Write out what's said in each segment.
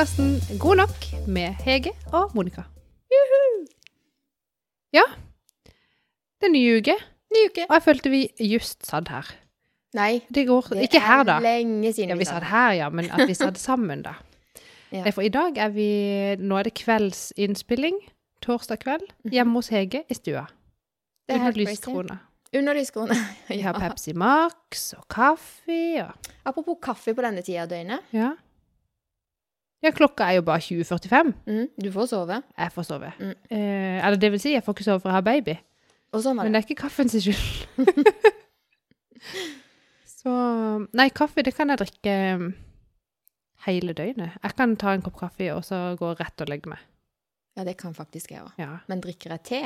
podkasten God nok med Hege og Monica. Ja, det er ny uke, Ny uke. og jeg følte vi just satt her. Nei, Det går det ikke her, da. er lenge siden Ja, vi satt her, ja, men at vi satt sammen, da. Ja. For i dag er vi Nå er det kveldsinnspilling. Torsdag kveld. Hjemme hos Hege i stua. Mhm. Det er Under lyskrona. Under lyskrona. Lyskrone. Vi har. Pepsi Max og kaffe og Apropos kaffe på denne tida av døgnet. Ja. Ja, klokka er jo bare 20.45. Mm, du får sove. Jeg får sove. Mm. Eh, eller det vil si, jeg får ikke sove for jeg har baby. Sånn det. Men det. det er ikke kaffen sin skyld. Så Nei, kaffe det kan jeg drikke um, hele døgnet. Jeg kan ta en kopp kaffe og så gå rett og legge meg. Ja, det kan faktisk jeg òg. Ja. Men drikker jeg te,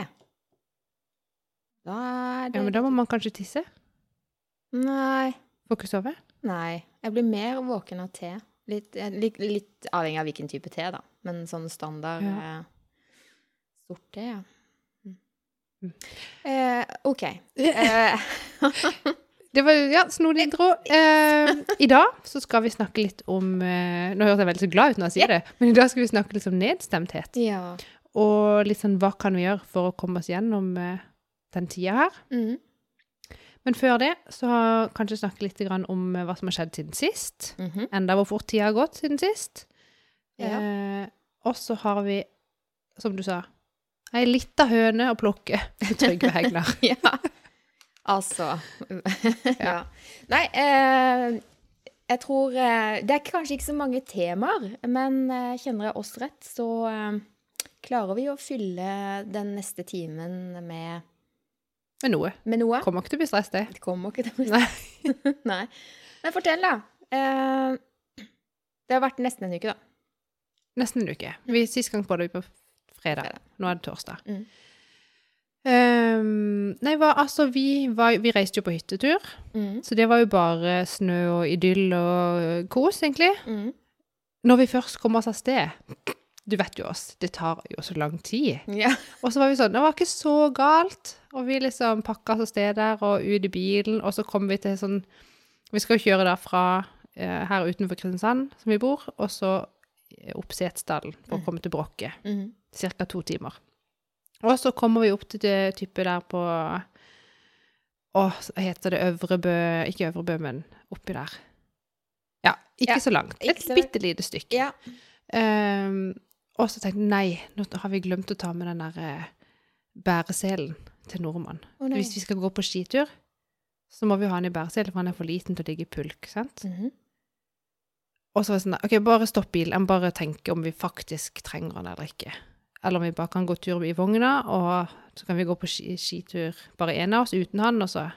da er det ja, men da må man kanskje tisse. Nei. Får ikke sove. Nei. Jeg blir mer våken av te. Litt, eh, litt, litt avhengig av hvilken type te, da. Men sånn standard Ja. eh, sort te, ja. Mm. Mm. Eh, OK. Eh, Det var ja, snodig intro. Eh, I dag så skal vi snakke litt om Nå høres jeg veldig så glad ut når jeg sier det, men i dag skal vi snakke litt om nedstemthet. ja. Og litt sånn hva kan vi gjøre for å komme oss gjennom den tida her. Mm. Men før det så kanskje snakke litt om eh, hva som har skjedd siden sist. Mhm. Enda hvor fort tida har gått siden sist. Ja. Eh, og så har vi, som du sa, ei lita høne å plukke med Trygve Hegnar. ja. Altså Ja. Nei, eh, jeg tror eh, Det er kanskje ikke så mange temaer, men eh, kjenner jeg oss rett, så eh, klarer vi å fylle den neste timen med, med noe. med noe. Kommer ikke til å bli stress, det. Det kommer ikke til å bli Nei. Nei. Men fortell, da. Eh, det har vært nesten en uke, da. Nesten en uke. Vi, sist gang på det vi på fredag. Fredag. Nå er det torsdag. Mm. Um, nei, hva, altså, vi, var, vi reiste jo på hyttetur. Mm. Så det var jo bare snø og idyll og kos, egentlig. Mm. Når vi først kom oss av sted Du vet jo oss, det tar jo så lang tid. Ja. Og så var vi sånn Det var ikke så galt. Og vi liksom pakka oss av sted der og ut i bilen, og så kom vi til sånn Vi skal jo kjøre derfra fra eh, her utenfor Kristiansand, som vi bor, og så eh, opp Setesdalen for å komme til Brokke. Mm. Cirka to timer. Og så kommer vi opp til det type der på Å, heter det Øvrebø Ikke Øvrebø, men oppi der. Ja, ikke Ja, så langt. Et bitte lite stykke. ja. Ehm, og så tenkte jeg nei, nå har vi glemt å ta med den der eh, bæreselen til nordmann. Oh. Hvis vi skal gå på skitur, så må vi ha den i bæreselen, for han er for liten til å ligge i pulk. sant? Mhm. Og så var det sånn OK, bare stopp bilen. Bare tenke om vi faktisk trenger den eller ikke. Eller om vi bare kan gå tur i vogna, og så kan vi gå på ski, skitur bare en av oss uten han, og så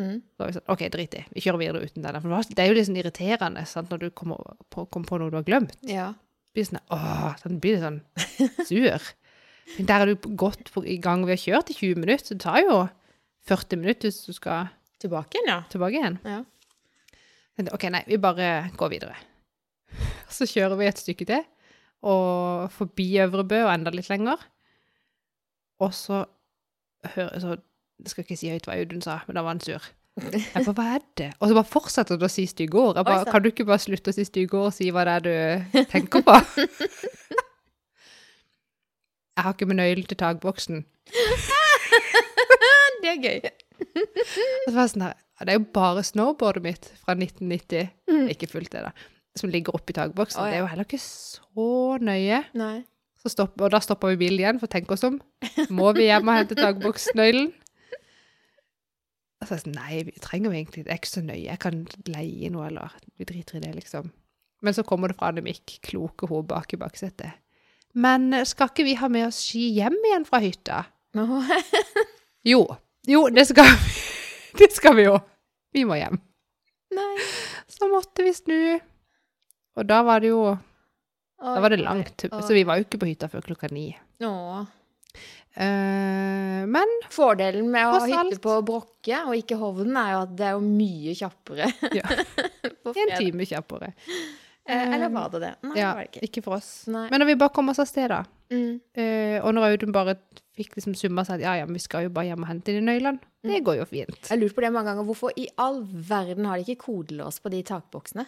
Mm. så var vi sånn, OK, drit i. Vi kjører videre uten den. For det er jo litt sånn irriterende sant, når du kommer på, kommer på noe du har glemt. Ja. Blir sånn, åh, sånn blir sånn sur. Men der er du godt i gang. Vi har kjørt i 20 minutter, så det tar jo 40 minutter hvis du skal Tilbake igjen, ja. tilbake igjen. Ja. OK, nei, vi bare går videre. Så kjører vi et stykke til, og forbi Øvrebø og enda litt lenger. Og så hører så, Jeg skal ikke si høyt hva Audun sa, men da var han sur. Jeg bare, hva er det? Og så bare fortsetter du å si stygge ord. Jeg bare, kan du ikke bare slutte å si stygge ord og si hva det er du tenker på? Jeg har ikke med nøkkelen til takboksen. Det er gøy. Og så var jeg sånn her, det er jo bare snowboardet mitt fra 1990, Mm. ikke fullt det da, som ligger oppi takboksen. Ja. Det er jo heller ikke så nøye. Nei. Så stopp, og da stopper vi bilen igjen for tenk oss om. Må vi hjem og hente takboksnøkkelen? Og så jeg sånn, nei, vi trenger jo egentlig, det er ikke så nøye. Jeg kan leie noe, eller vi driter i det, liksom. Men så kommer det fra Anemik, kloke hun bak i baksetet. Men eh, skal ikke vi ha med oss ski hjem igjen fra hytta? Jo, jo, det skal vi. Det skal vi jo. Vi må hjem. Nei. Så måtte vi snu. Og da var det jo, da var det langt. Så vi var jo ikke på hytta før klokka ni. Åh. Eh, men Fordelen med å ha hytte på Brokke og ikke Hovden, er jo at det er jo mye kjappere. Ja. en time kjappere. Uh, eller var det det? Nei, Ja, det var det ikke. ikke for oss. Nei. Men når vi bare kom oss av sted, da, Mm. Uh, og når Audun bare fikk liksom summa seg at ja, ja, men vi skal jo bare hjem og hente de nøklene, det Mm. går jo fint. Jeg har lurt på det mange ganger. Hvorfor i all verden har de ikke kodelås på de takboksene?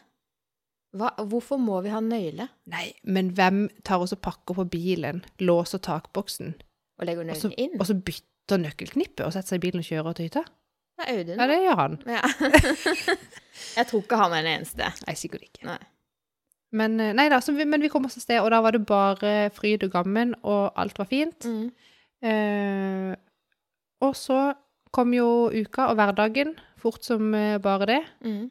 Hva, hvorfor må vi ha nøyle Nei, men hvem tar oss og pakker på bilen, låser takboksen, og legger nøkkelen inn? og så bytter nøkkelknippet og setter seg i bilen og kjører til hytta? Det er Audun. Ja, det gjør han. Ja. jeg tror ikke han er den eneste. Nei, sikkert ikke. Nei. Men, eh, nei da, så vi, men vi kom oss av sted, og da var det bare fryd og gammen, og alt var fint. Mm. Eh, og så kom jo uka og hverdagen fort som eh, bare det. Mm.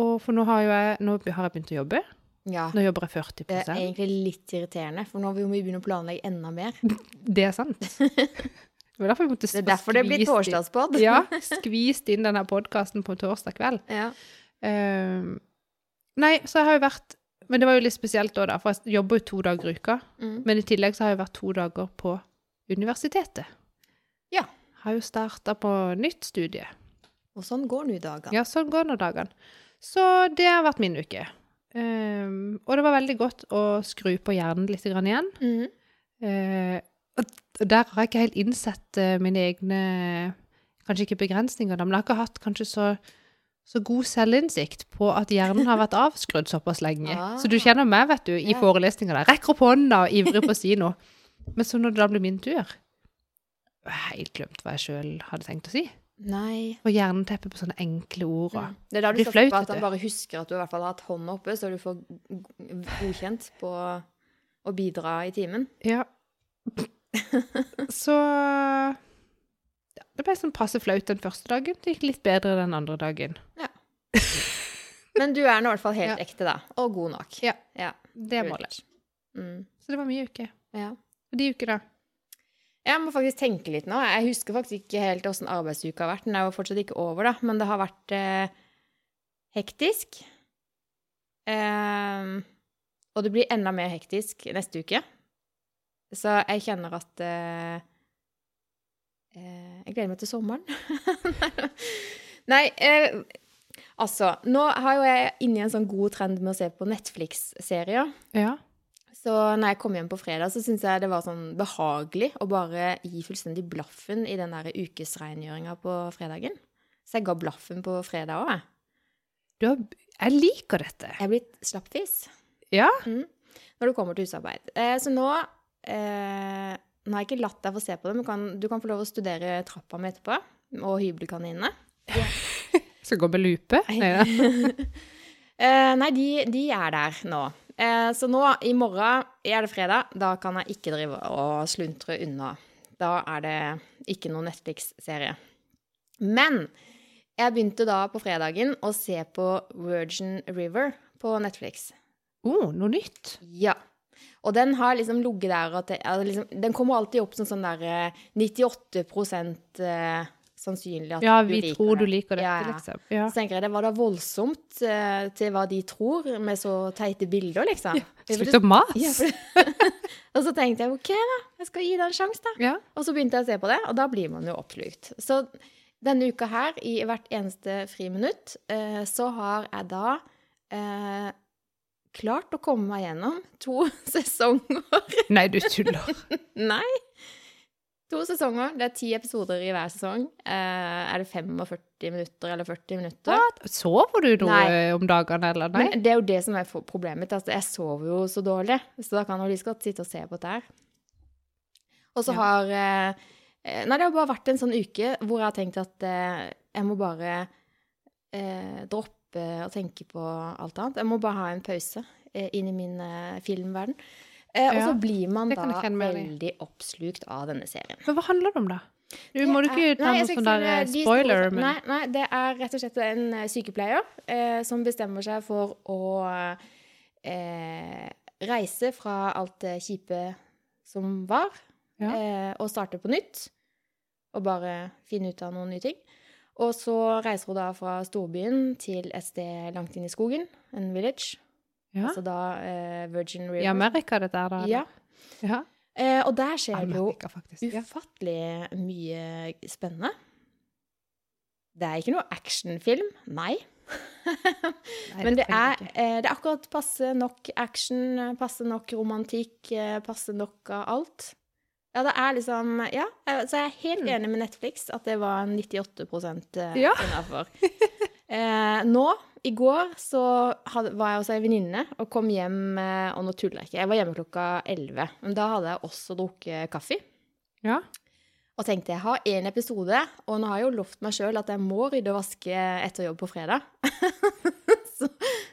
Og for nå har jeg, nå har jeg begynt å jobbe. Ja. Nå jobber jeg 40 Det er egentlig litt irriterende, for nå må vi begynne å planlegge enda mer. Det er sant. Det var derfor vi måtte Det er derfor det blir torsdagspod. Ja, skvist inn denne podkasten på torsdag kveld. Ja. Eh, nei, så jeg har jo vært Men det var jo litt spesielt da, da, for jeg jobber jo to dager i uka. Mm. Men i tillegg så har jeg vært to dager på universitetet. Ja. Har jo starta på nytt studie. Og sånn går nå dagene. Ja, sånn går nå dagene. Så det har vært min uke. Ehm, og det var veldig godt å skru på hjernen litt grann igjen. Mm. Uh, og og der har jeg ikke helt innsett uh, mine egne Kanskje ikke begrensninger, men jeg har ikke hatt kanskje så, så god selvinnsikt på at hjernen har vært avskrudd såpass lenge. Ah. Så du kjenner meg, vet du, i yeah. forelesninger der. Rekker opp hånda og ivrig på å si noe. Men så når det da blir min tur Helt glemt hva jeg sjøl hadde tenkt å si. Nei. Og jernteppe på sånne enkle ord. Mm. Det er da du blir flaut, at han bare husker at du i hvert fall har hatt hånda oppe, så du får godkjent på å bidra i timen. Ja. Så ja, Det ble sånn passe flaut den første dagen. Det gikk litt bedre den andre dagen. Ja. Men du er nå i hvert fall helt Ja. ekte, da. Og god nok. Ja. ja. Det er målet. Mm. Så det var mye uke. ja. Og de uker, da? Jeg må faktisk tenke litt nå. Jeg husker faktisk ikke helt åssen arbeidsuka har vært. Den er jo fortsatt ikke over, da, men det har vært eh, hektisk. Eh, og det blir enda mer hektisk neste uke. Så jeg kjenner at eh, eh, Jeg gleder meg til sommeren. Nei, eh, altså Nå har jo jeg inne i en sånn god trend med å se på Netflix-serier. Ja. Så når jeg kom hjem på fredag, så syntes jeg det var sånn behagelig å bare gi fullstendig blaffen i den der ukesrengjøringa på fredagen. Så jeg ga blaffen på fredag òg, jeg. Du jeg liker dette. Jeg er blitt slappfis Ja. når det kommer til husarbeid. Eh, så nå eh, Nå har jeg ikke latt deg få se på det, men kan, du kan få lov å studere trappa mi etterpå. Og hybelkaninene. Skal gå med lupe? Nei, ja. Eh, nei, de, de er der nå. Eh, så nå, i morgen er det fredag. Da kan jeg ikke drive og sluntre unna. Da er det ikke noen Netflix-serie. Men jeg begynte da på fredagen å se på Virgin River på Netflix. Oh, noe nytt. Ja. Og den har liksom ligget der at det, liksom, Den kommer alltid opp som sånn der eh, 98 eh, sannsynlig at Ja, du vi tror du liker dette, Ja, ja. liksom. Ja. Så tenker jeg det var da voldsomt eh, til hva de tror, med så teite bilder, liksom. Slutt å mase. Ja, og så tenkte jeg OK, da. Jeg skal gi det en sjanse, da. Ja. Og så begynte jeg å se på det, og da blir man jo oppslukt. Så denne uka her, i hvert eneste friminutt, eh, så har jeg da eh, klart å komme meg gjennom to sesonger. Nei, du tuller. Nei! To sesonger. Det er ti episoder i hver sesong. Eh, er det 45 minutter eller 40 minutter? What? Sover du noe Nei. om dagene, eller? Nei? Men det er jo det som er problemet. Altså, jeg sover jo så dårlig, så da kan jeg like godt sitte og se på det her. Og så Ja. har eh, eh, Nei, det har bare vært en sånn uke hvor jeg har tenkt at eh, jeg må bare eh, droppe å tenke på alt annet. Jeg må bare ha en pause eh, inn i min filmverden. Eh, og Ja, så blir man da veldig oppslukt av denne serien. Men hva handler det om, da? Du må du ikke ta noe sånn der eh, spoiler, men Nei, nei, det er rett og slett en eh, sykepleier eh, som bestemmer seg for å eh, reise fra alt det kjipe som var, Ja. eh, og starte på nytt. Og bare finne ut av noen nye ting. Og så reiser hun da fra storbyen til et sted langt inn i skogen, en village. Ja. Altså da eh, Virgin River. I Amerika, dette er da? Ja. ja. Eh, og der skjer det jo ufattelig mye spennende. Det er ikke noe actionfilm, nei. Men det er, eh, det er akkurat passe nok action, passe nok romantikk, eh, passe nok av alt. Ja, det er liksom Ja, eh, så jeg er helt enig med Netflix at det var 98 eh, Ja. innafor. Eh, nå i går så hadde, var jeg hos ei venninne og kom hjem eh, Og nå tuller jeg ikke. Jeg var hjemme klokka 11. Men da hadde jeg også drukket kaffe. Ja. Og tenkte jeg har én episode, og nå har jeg jo lovt meg sjøl at jeg må rydde og vaske etter jobb på fredag. så,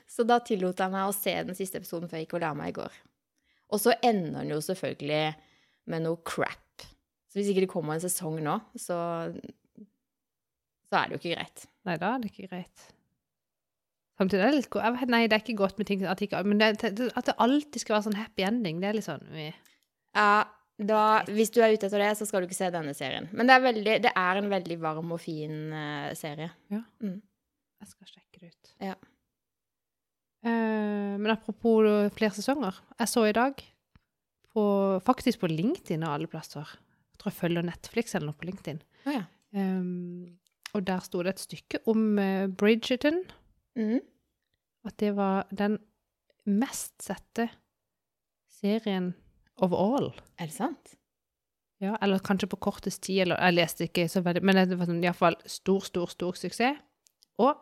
så da tillot jeg meg å se den siste episoden før jeg gikk og la meg i går. Og så ender den jo selvfølgelig med noe crap. Så hvis ikke det kommer en sesong nå, så, så er det jo ikke greit. Nei, da er det ikke greit. Samtidig er det litt go- jeg vet, Nei, det er ikke godt med ting at, ikke, men det, det, at det alltid skal være sånn happy ending, det er litt sånn vi, Ja, da, hvis du er ute etter det, så skal du ikke se denne serien. Men det er, veldig, det er en veldig varm og fin uh, serie. Jeg skal sjekke det ut. Ja. Uh, men apropos flere sesonger. Jeg så i dag, på, faktisk på LinkedIn og alle plasser Jeg tror jeg følger Netflix eller noe på LinkedIn. Oh, ja. Um, og der sto det et stykke om uh, Bridgerton. Mhm. At det var den mest sette serien of all. Er det sant? Ja, eller kanskje på kortest tid, eller jeg leste ikke så veldig, men det var sånn, iallfall stor, stor, stor suksess. Og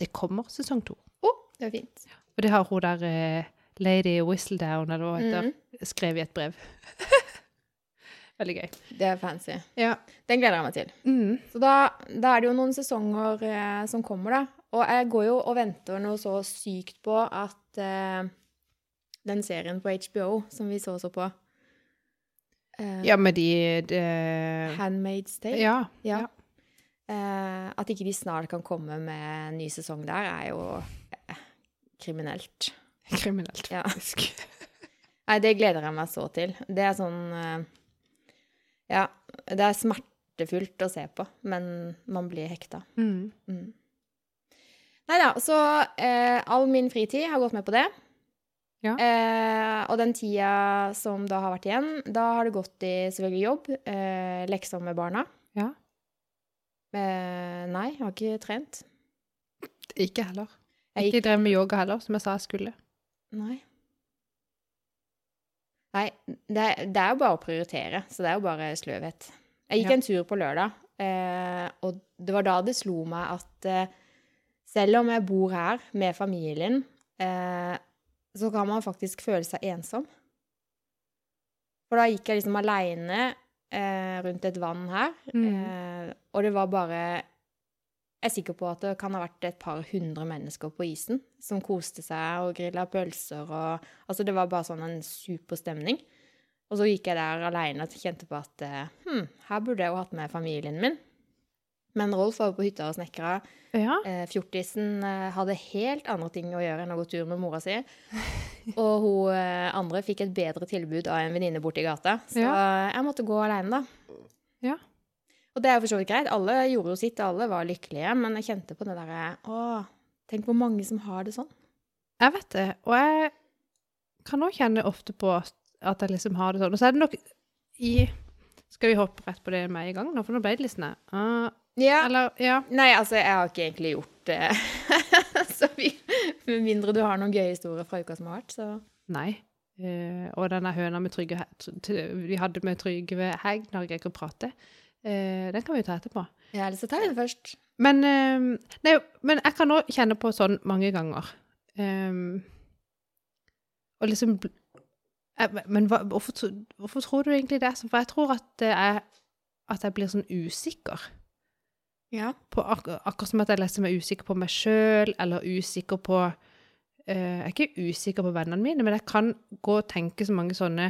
det kommer sesong to. Å, det var fint. Og det har hun der eh, Lady Whistledown, eller hva heter, mm. skrevet i et brev. veldig gøy. Det er fancy. Ja. Den gleder jeg meg til. Mm. Så da, da er det jo noen sesonger eh, som kommer, da. Og jeg går jo og venter noe så sykt på at uh, den serien på HBO som vi så så på uh, ja, med de, de Handmaid's Tale. Ja. Ja. Eh, at ikke de snart kan komme med en ny sesong der, er jo uh, kriminelt. Kriminelt, Ja. Nei, det gleder jeg meg så til. Det er sånn uh, Ja, det er smertefullt å se på, men man blir hekta. Mm. Mm. Nei da, så eh, all min fritid har gått med på det. Ja. Eh, og den tida som da har vært igjen, da har det gått i selvfølgelig jobb, eh, lekser med barna. Ja. Eh, nei, jeg har ikke trent. Ikke heller. Jeg Ikke drevet med yoga heller, som jeg sa jeg skulle. Nei. Nei, det det er jo bare å prioritere, så det er jo bare sløvhet. Jeg gikk Ja. en tur på lørdag, eh, og det var da det slo meg at eh, selv om jeg bor her med familien, eh, så kan man faktisk føle seg ensom. For da gikk jeg liksom aleine eh, rundt et vann her, Mm. eh, og det var bare Jeg er sikker på at det kan ha vært et par hundre mennesker på isen som koste seg og grilla pølser og Altså, det var bare sånn en super stemning. Og så gikk jeg der aleine og kjente på at hm, her burde jeg jo hatt med familien min. Men Rolf var jo på hytta og snekra. Ja. Eh, fjortisen eh, hadde helt andre ting å gjøre enn å gå tur med mora si. Og hun eh, andre fikk et bedre tilbud av en venninne borti gata. Så jeg måtte gå aleine, da. Ja. Og det er jo for så vidt greit. Alle gjorde jo sitt, alle var lykkelige. Men jeg kjente på det derre Å, tenk hvor mange som har det sånn. Jeg vet det, og jeg kan òg kjenne ofte på at jeg liksom har det sånn. Og så er det nok i Skal vi hoppe rett på det med en gang, nå? For nå ble det litt sånn ah, Ja. Eller, ja. Nei, altså, jeg har ikke egentlig gjort det. så vi, med mindre du har noen gøye historier fra uka som har vært, så Nei. Uh, og denne høna med Trygve vi hadde med Trygve Hegg når jeg ikke prate, uh, den kan vi jo ta etterpå. Ja, eller så tar vi den først. Men, uh, nei, men jeg kan òg kjenne på sånn mange ganger. Um, og liksom jeg, Men hva, hvorfor, hvorfor tror du egentlig det? For jeg tror at er at jeg blir sånn usikker. Ja. På ak akkurat som at jeg liksom er usikker på meg sjøl, eller usikker på uh, Jeg er ikke usikker på vennene mine, men jeg kan gå og tenke så mange sånne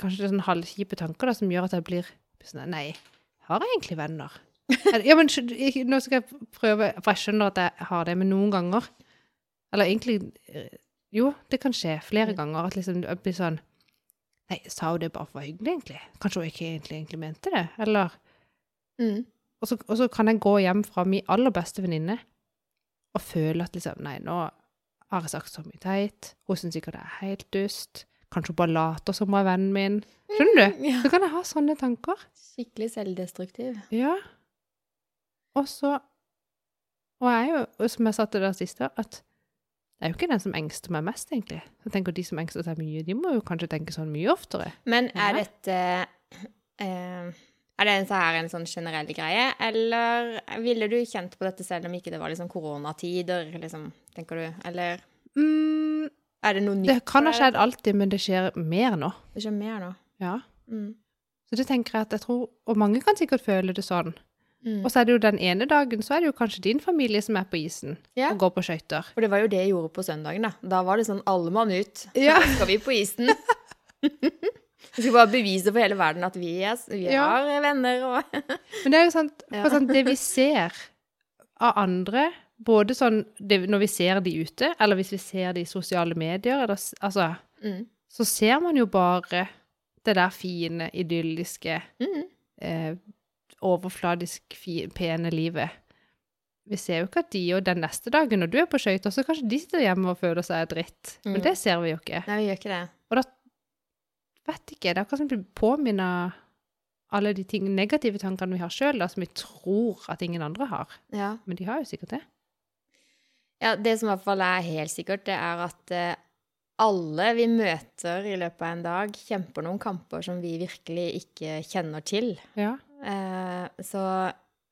Kanskje sånn halvkjipe tanker da, som gjør at jeg blir sånn Nei, har jeg egentlig venner? Ja, men nå skal jeg prøve, for jeg skjønner at jeg har det, men noen ganger Eller egentlig eh, Jo, det kan skje flere Mm. ganger at liksom jeg blir sånn Nei, sa hun det bare for hyggelig, egentlig? Kanskje hun ikke egentlig, egentlig mente det? Eller Mm. Og så, og så kan jeg gå hjem fra min aller beste venninne og føle at liksom Nei, nå har jeg sagt så mye teit. Hun syns sikkert det er helt dust. Kanskje hun bare later som hun er vennen min. Skjønner du? Ja. Så kan jeg ha sånne tanker. Skikkelig selvdestruktiv. Ja. Og så Og jeg er jo, som jeg sa til deg siste, at det er jo ikke den som engster meg mest, egentlig. Jeg tenker De som engster seg mye, de må jo kanskje tenke sånn mye oftere. Men er dette eh, Er det en, så her en sånn generell greie, eller ville du kjent på dette selv om ikke det var liksom koronatider, liksom, tenker du? Eller Mm, er det noe nytt? det kan ha skjedd alltid, men det skjer mer nå. Det skjer mer nå. Ja. Mm. Så det tenker jeg at jeg tror, og mange kan sikkert føle det sånn. Mm. Og så er det jo den ene dagen, så er det jo kanskje din familie som er på isen Ja. og går på skøyter. Og det var jo det jeg gjorde på søndagen, da. Da var det sånn alle mann ut. Ja. Skal vi på isen. Vi skal bare bevise for hele verden at vi, er, vi Ja. har venner og Men det er jo sant, for sant, det vi ser av andre, både sånn det, når vi ser de ute, eller hvis vi ser de i sosiale medier, eller, altså, mm. så ser man jo bare det der fine, idylliske, Mm. eh, overfladisk fine, pene livet. Vi ser jo ikke at de, og den neste dagen når du er på skøyter, så kanskje de sitter hjemme og føler seg dritt. Men Mm. det ser vi jo ikke. Nei, vi gjør ikke det. Vet ikke, det er akkurat som vi blir påminnet alle de ting, negative tankene vi har sjøl, som vi tror at ingen andre har. Ja. Men de har jo sikkert det. ja, det som i hvert fall er helt sikkert, det er at eh, alle vi møter i løpet av en dag, kjemper noen kamper som vi virkelig ikke kjenner til. Ja. Eh, så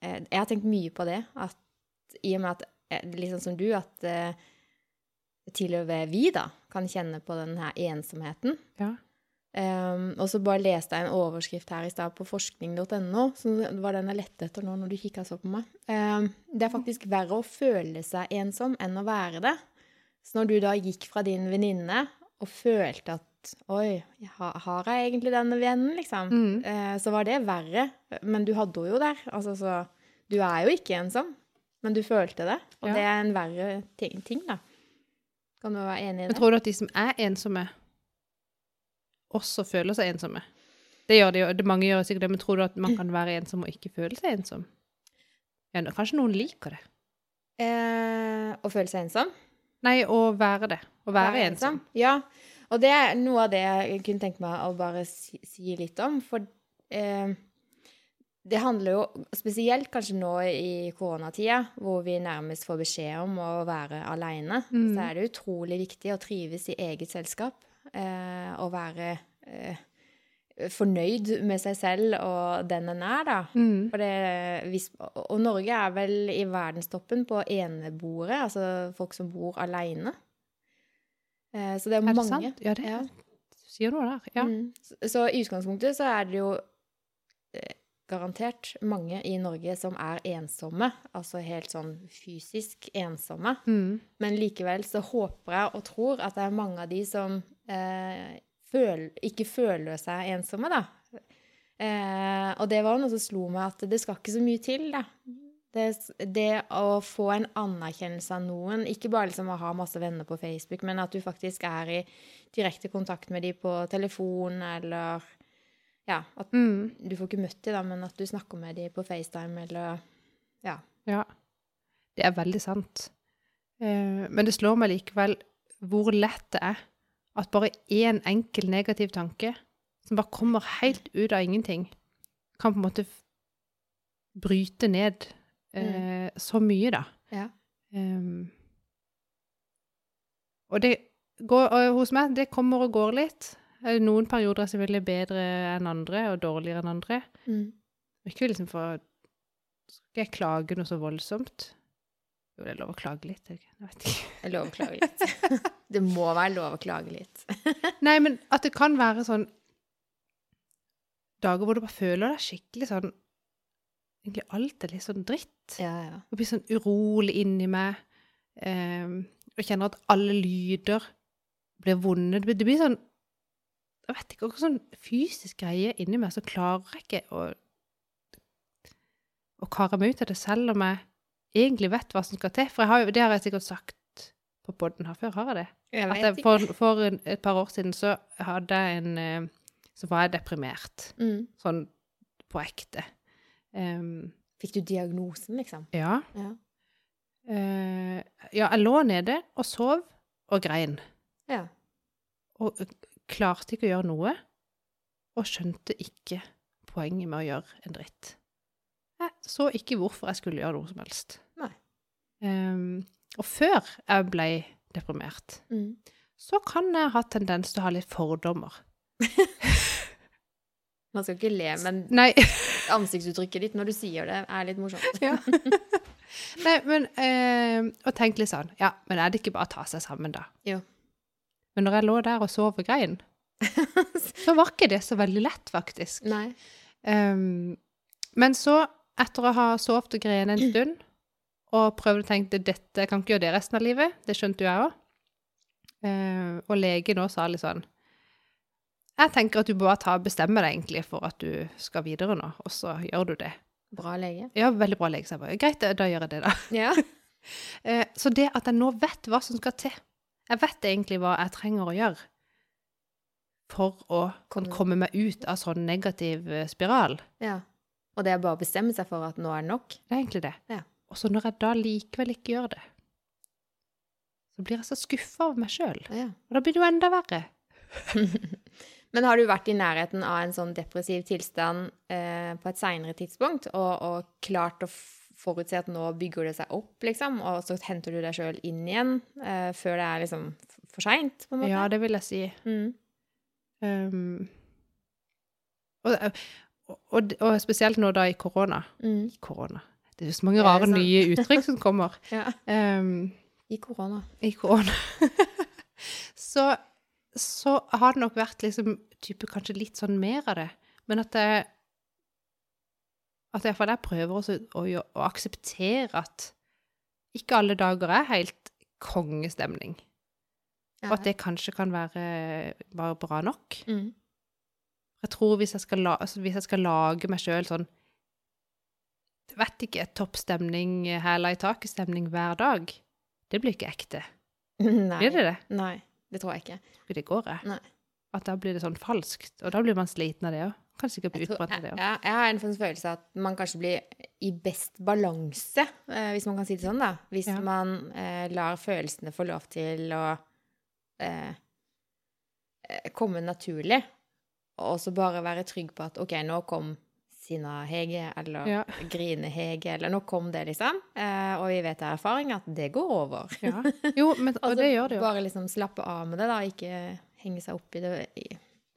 eh, jeg har tenkt mye på det, at i og med at, eh, liksom som du, at eh, til og med vi da kan kjenne på den her ensomheten. Ja. Um, og så bare leste jeg en overskrift her i stad på forskning.no, som var den jeg lette etter nå når du kikka så på meg. Um, det er faktisk verre å føle seg ensom enn å være det. Så når du da gikk fra din venninne og følte at Oi, har jeg egentlig denne vennen, liksom? Mm. Uh, så var det verre. Men du hadde henne jo der. Altså, så Du er jo ikke ensom, men du følte det. Og Ja. det er en verre ting, ting, da. Kan du være enig i Men tror du at de som er ensomme, også føler seg ensomme? Det gjør de jo, mange gjør sikkert det, men tror du at man kan være ensom og ikke føle seg ensom? Ja, kanskje noen liker det. Eh, å føle seg ensom? Nei, å være det. Å være, ensom. Ja. Og det er noe av det jeg kunne tenke meg å bare si, si litt om. For eh, det handler jo spesielt kanskje nå i koronatida, hvor vi nærmest får beskjed om å være aleine, Mm. så er det utrolig viktig å trives i eget selskap. Eh, og være eh, fornøyd med seg selv og den en er, da. Mm. For det, hvis, og Norge er vel i verdenstoppen på eneboere, altså folk som bor aleine. Eh, så det er, Er det mange. sant? Ja, det Ja. du sier du der. Ja. Mm. Så, så i utgangspunktet så er det jo eh, garantert mange i Norge som er ensomme. Altså helt sånn fysisk ensomme. Mm. Men likevel så håper jeg og tror at det er mange av de som eh, føl, ikke føler seg ensomme, da. Eh, og det var noe som slo meg at det skal ikke så mye til, da. Det, det å få en anerkjennelse av noen, ikke bare liksom å ha masse venner på Facebook, men at du faktisk er i direkte kontakt med dem på telefon, eller Ja, at Mm. du får ikke møtt dem, da, men at du snakker med dem på FaceTime, eller Ja. Ja, det er veldig sant. Eh, men det slår meg likevel hvor lett det er at bare én enkel negativ tanke, som bare kommer helt ut av ingenting, kan på en måte bryte ned eh, så mye, da. Ja. Um, og det går, og hos meg, det kommer og går litt. Eh, Noen perioder er selvfølgelig bedre enn andre, og dårligere enn andre. Mm. Ikke liksom for Skal ikke jeg klage noe så voldsomt? Jo, det er lov å klage litt. er det ikke? Jeg vet ikke. Det er lov å klage litt. det må være lov å klage litt. Nei, men at det kan være sånn dager hvor du bare føler deg skikkelig sånn Egentlig alt er litt sånn dritt. Ja, ja. Og blir sånn urolig inni meg. ehm, og kjenner at alle lyder blir vonde. Det blir, det blir sånn Jeg vet ikke, akkurat sånn fysisk greie inni meg, så klarer jeg ikke å å kare meg ut av det, selv om jeg egentlig vet hva som skal til. For har jo, det har jeg sikkert sagt på podden her før, har jeg det? Jeg At jeg, for, for et par år siden så hadde jeg en eh, Så var jeg deprimert. Mm. Sånn på ekte. Um, Fikk du diagnosen, liksom? ja. Ja. Uh, ja, jeg lå nede og sov og grein. ja. Og eh, klarte ikke å gjøre noe. Og skjønte ikke poenget med å gjøre en dritt. Jeg så ikke hvorfor jeg skulle gjøre noe som helst. Ehm, og før jeg ble deprimert, Mm. så kan jeg ha tendens til å ha litt fordommer. Man skal ikke le, men Ansiktsuttrykket ditt når du sier det, er litt morsomt. Ja. Nei, men eh, Og tenk litt sånn Ja, men er det ikke bare å ta seg sammen, da? Jo. Men når jeg lå der og sov og grein, så var ikke det så veldig lett, faktisk. Nei. Um, men så, etter å ha sovet og grenet en stund, og prøvd å tenke dette kan ikke gjøre det resten av livet, det skjønte jo jeg òg, uh, og legen òg sa litt sånn Jeg tenker at du bare tar bestemmer deg egentlig for at du skal videre nå, og så gjør du det. Bra lege. Ja, veldig bra lege, Så jeg bare. Greit, da gjør jeg det, da. Ja. Eh, så det at jeg nå vet hva som skal til Jeg vet egentlig hva jeg trenger å gjøre for å komme meg ut av sånn negativ eh, spiral. ja. Og det er bare å bestemme seg for at nå er det nok. Det er egentlig det. Ja. Og så når jeg da likevel ikke gjør det, så blir jeg så skuffa over meg sjøl. Ja. Og da blir det jo enda verre. Men har du vært i nærheten av en sånn depressiv tilstand eh, på et seinere tidspunkt, og, og klart å forutse at nå bygger det seg opp, liksom, og så henter du deg sjøl inn igjen eh, før det er liksom for seint, på en måte? Ja, det vil jeg si. Mm. Um, og, og, og spesielt nå da i korona. Mm. Korona. Det er jo så mange rare nye uttrykk som kommer. Ja. Um, I korona. i korona. så, så har det nok vært liksom type kanskje litt sånn mer av det. Men at jeg At iallfall jeg prøver også å, å, å akseptere at ikke alle dager er helt kongestemning. Og at det kanskje kan være bare bra nok. mm. Jeg tror hvis jeg skal, la, altså hvis jeg skal lage meg sjøl sånn jeg Vet ikke, toppstemning, hæla i taket-stemning hver dag, det blir ikke ekte. Nei. Blir det det? Nei, det tror jeg ikke. For det går, jeg. Nei. At da blir det sånn falskt. Og da blir man sliten av det òg. Kan sikkert bli utbrent av det òg. jeg, jeg har en følelse følelse at man kanskje blir i best balanse, eh, hvis man kan si det sånn, da. Hvis Ja. man eh, lar følelsene få lov til å eh, eh, komme naturlig, og så bare være trygg på at OK, nå kom sinna-Hege, eller Ja. grine-Hege, eller nå kom det, liksom. Eh, og vi vet av erfaring at det går over. Ja. Jo, men, og Altså, det gjør det jo. Bare liksom slappe av med det, da. Ikke henge seg opp i det i,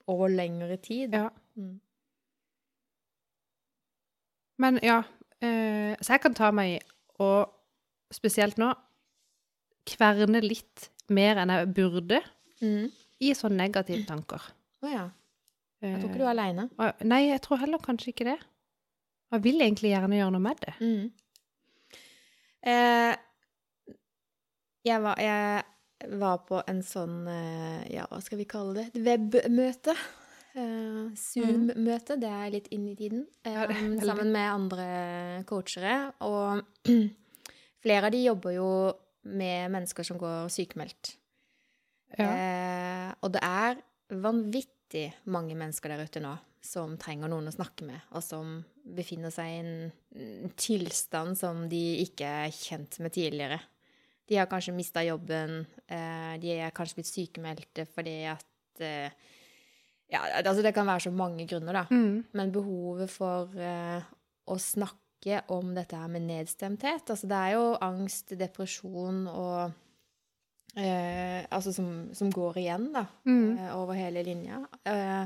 over lengre tid. Ja. Mm. Men ja. Eh, så jeg kan ta meg i, og spesielt nå, kverne litt mer enn jeg burde Mm. i sånne negative tanker. Å ja. Eh, Jeg tror ikke du er aleine. Nei, jeg tror heller kanskje ikke det. Jeg vil egentlig gjerne gjøre noe med det. Mm. Eh, jeg, var, jeg var på en sånn eh, Ja, hva skal vi kalle det? Et webmøte. Eh, Zoom-møte. Det er litt inn i tiden. Eh, sammen med andre coachere. Og flere av de jobber jo med mennesker som går sykemeldt. Ja. Eh, og det er vanvittig mange mennesker der ute nå som trenger noen å snakke med, og som befinner seg i en tilstand som de ikke er kjent med tidligere. De har kanskje mista jobben, eh, de er kanskje blitt sykemeldte fordi at eh, Ja, altså det kan være så mange grunner, da. Mm. Men behovet for eh, å snakke om dette her med nedstemthet Altså det er jo angst, depresjon og eh, Altså som, som går igjen, da. Mm. eh, over hele linja. Eh,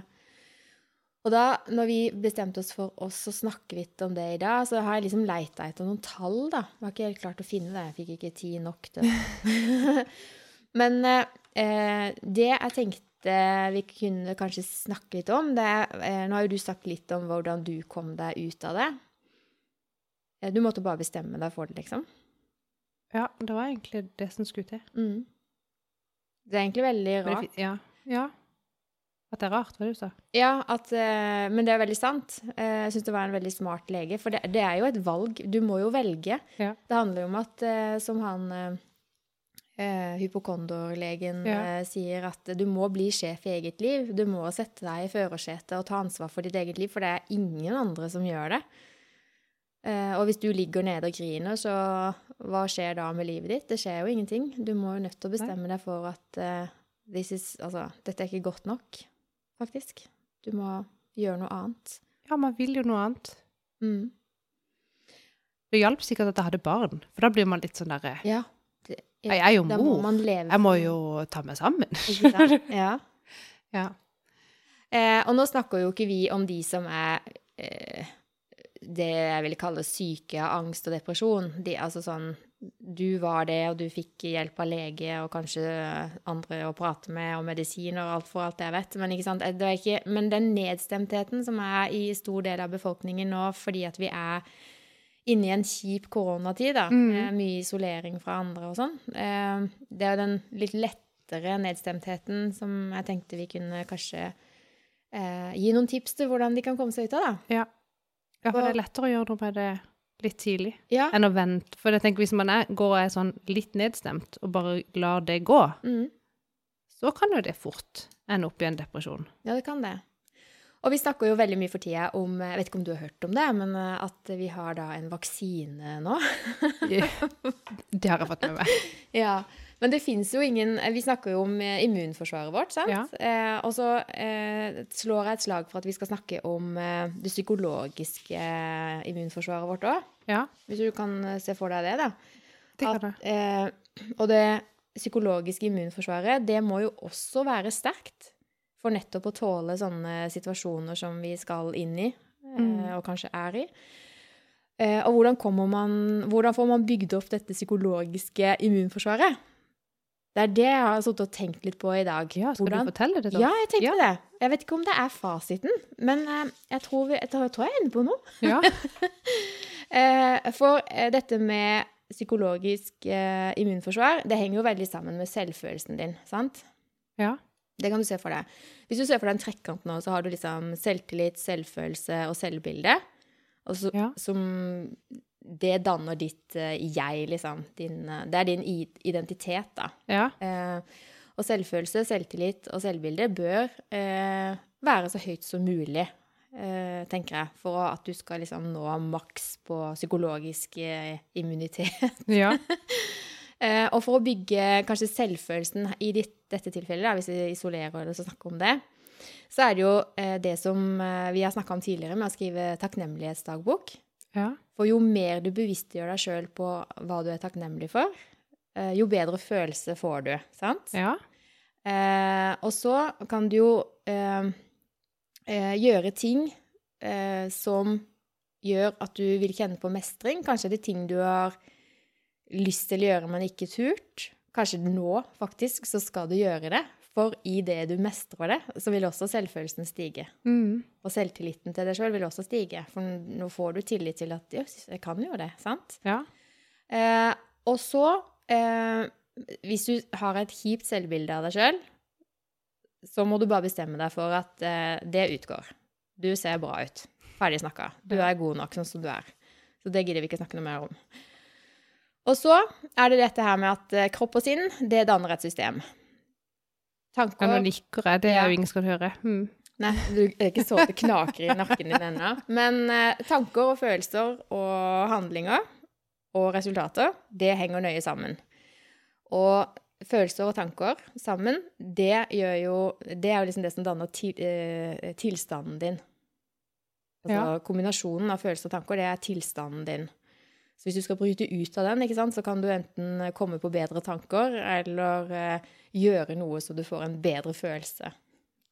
og da, når vi bestemte oss for oss å snakke litt om det i dag, så har jeg liksom leita etter noen tall, da. Jeg har ikke helt klart å finne det. Jeg fikk ikke tid nok til det. Men eh, det jeg tenkte vi kunne kanskje snakke litt om, det eh, Nå har jo du sagt litt om hvordan du kom deg ut av det. Du måtte bare bestemme deg for det, liksom. ja, det var egentlig det som skulle til. Mm. Det er egentlig veldig rart. Ja. ja. At det er rart, hva du sa. Ja, at, uh, men det er veldig sant. Uh, jeg syns det var en veldig smart lege. For det, det er jo et valg. Du må jo velge. Ja. Det handler jo om at, uh, som han hypokondorlegen Ja. sier, at du må bli sjef i eget liv. Du må sette deg i førersetet og ta ansvar for ditt eget liv, for det er ingen andre som gjør det. Eh, og hvis du ligger nede og griner, så hva skjer da med livet ditt? Det skjer jo ingenting. Du må jo nødt til å bestemme deg for at eh, this is, altså, dette er ikke godt nok, faktisk. Du må gjøre noe annet. Ja, man vil jo noe annet. Mm. Det hjalp sikkert at jeg hadde barn, for da blir man litt sånn derre Ja. Det, Jeg er jo mor. må. Jeg må jo ta meg sammen. Ikke sant? Ja. Ja. Eh, og nå snakker jo ikke vi om de som er eh, det jeg vil kalle syke av angst og depresjon. De, altså sånn Du var det, og du fikk hjelp av lege og kanskje andre å prate med, og medisiner og alt for alt jeg vet. Men, ikke sant? Det ikke, men den nedstemtheten som er i stor del av befolkningen nå fordi at vi er inne i en kjip koronatid, da, Mm. med mye isolering fra andre og sånn, eh, det er den litt lettere nedstemtheten som jeg tenkte vi kunne kanskje eh, gi noen tips til hvordan de kan komme seg ut av, da. Ja. Ja, for det er lettere å gjøre noe med det litt tidlig Ja. enn å vente. For jeg tenker hvis man er, går og er sånn litt nedstemt og bare lar det gå, Mm. så kan jo det fort ende opp i en depresjon. Ja, det kan det. Og vi snakker jo veldig mye for tida om Jeg vet ikke om du har hørt om det, men eh, at vi har da en vaksine nå. Det har jeg fått med meg. Ja, Men det fins jo ingen Vi snakker jo om eh, immunforsvaret vårt, sant? Ja. Eh, og så eh, slår jeg et slag for at vi skal snakke om eh, det psykologiske eh, immunforsvaret vårt òg. Ja, Hvis du kan eh, se for deg det, da. det kan jeg. eh, og det psykologiske immunforsvaret, det må jo også være sterkt for nettopp å tåle sånne situasjoner som vi skal inn i, eh, Mm. og kanskje er i. Eh, og hvordan, man, hvordan får man bygd opp dette psykologiske immunforsvaret? Det er det jeg har sittet og tenkt litt på i dag. Ja, skal Hvordan- du fortelle det? da? Ja, jeg tenkte Ja. det. Jeg vet ikke om det er fasiten, men eh, jeg, tror vi, jeg, tror, jeg er inne på noe. Ja. Eh, for eh, dette med psykologisk immunforsvar, det henger jo veldig sammen med selvfølelsen din, sant? ja. Det kan du se for deg. Hvis du ser for deg en trekant nå, så har du liksom selvtillit, selvfølelse og selvbilde. Og så, Ja. som Det danner ditt eh, jeg, liksom. Din, eh, det er din identitet, da. Ja. Eh, og selvfølelse, selvtillit og selvbilde bør eh, være så høyt som mulig, eh, tenker jeg, for at du skal liksom nå maks på psykologisk eh, immunitet. ja. Og for å bygge kanskje selvfølelsen i ditt, dette tilfellet, da, hvis vi isolerer oss og snakker om det, så er det jo det som vi har snakka om tidligere, med å skrive takknemlighetsdagbok. Ja. For jo mer du bevisstgjør deg sjøl på hva du er takknemlig for, eh, jo bedre følelse får du, sant? ja. Eh, og så kan du jo eh, eh, gjøre ting eh, som gjør at du vil kjenne på mestring. Kanskje det er ting du har lyst til å gjøre, men ikke turt. Kanskje nå, faktisk, så skal du gjøre det. For i det du mestrer det, så vil også selvfølelsen stige. Mm. Og selvtilliten til deg sjøl vil også stige. For nå får du tillit til at jøss, jeg kan jo det, sant? Ja. Eh, og så, eh, hvis du har et kjipt selvbilde av deg sjøl, så må du bare bestemme deg for at eh, det utgår. Du ser bra ut. Ferdig snakka. Du er god nok sånn som du er. Så det gidder vi ikke snakke noe mer om. Og så er det dette her med at eh, kropp og sinn, det danner et system. Ja, Tanker nå nikker jeg. Det er jo ingen skal høre. Mm. Nei, du er ikke så det knaker i nakken din ennå. Men eh, tanker og følelser og handlinger og resultater, det henger nøye sammen. Og følelser og tanker sammen, det gjør jo Det er jo liksom det som danner til, eh, tilstanden din. Altså kombinasjonen av følelser og tanker, det er tilstanden din. Så hvis du skal bryte ut av den, ikke sant, så kan du enten komme på bedre tanker, eller eh, gjøre noe så du får en bedre følelse.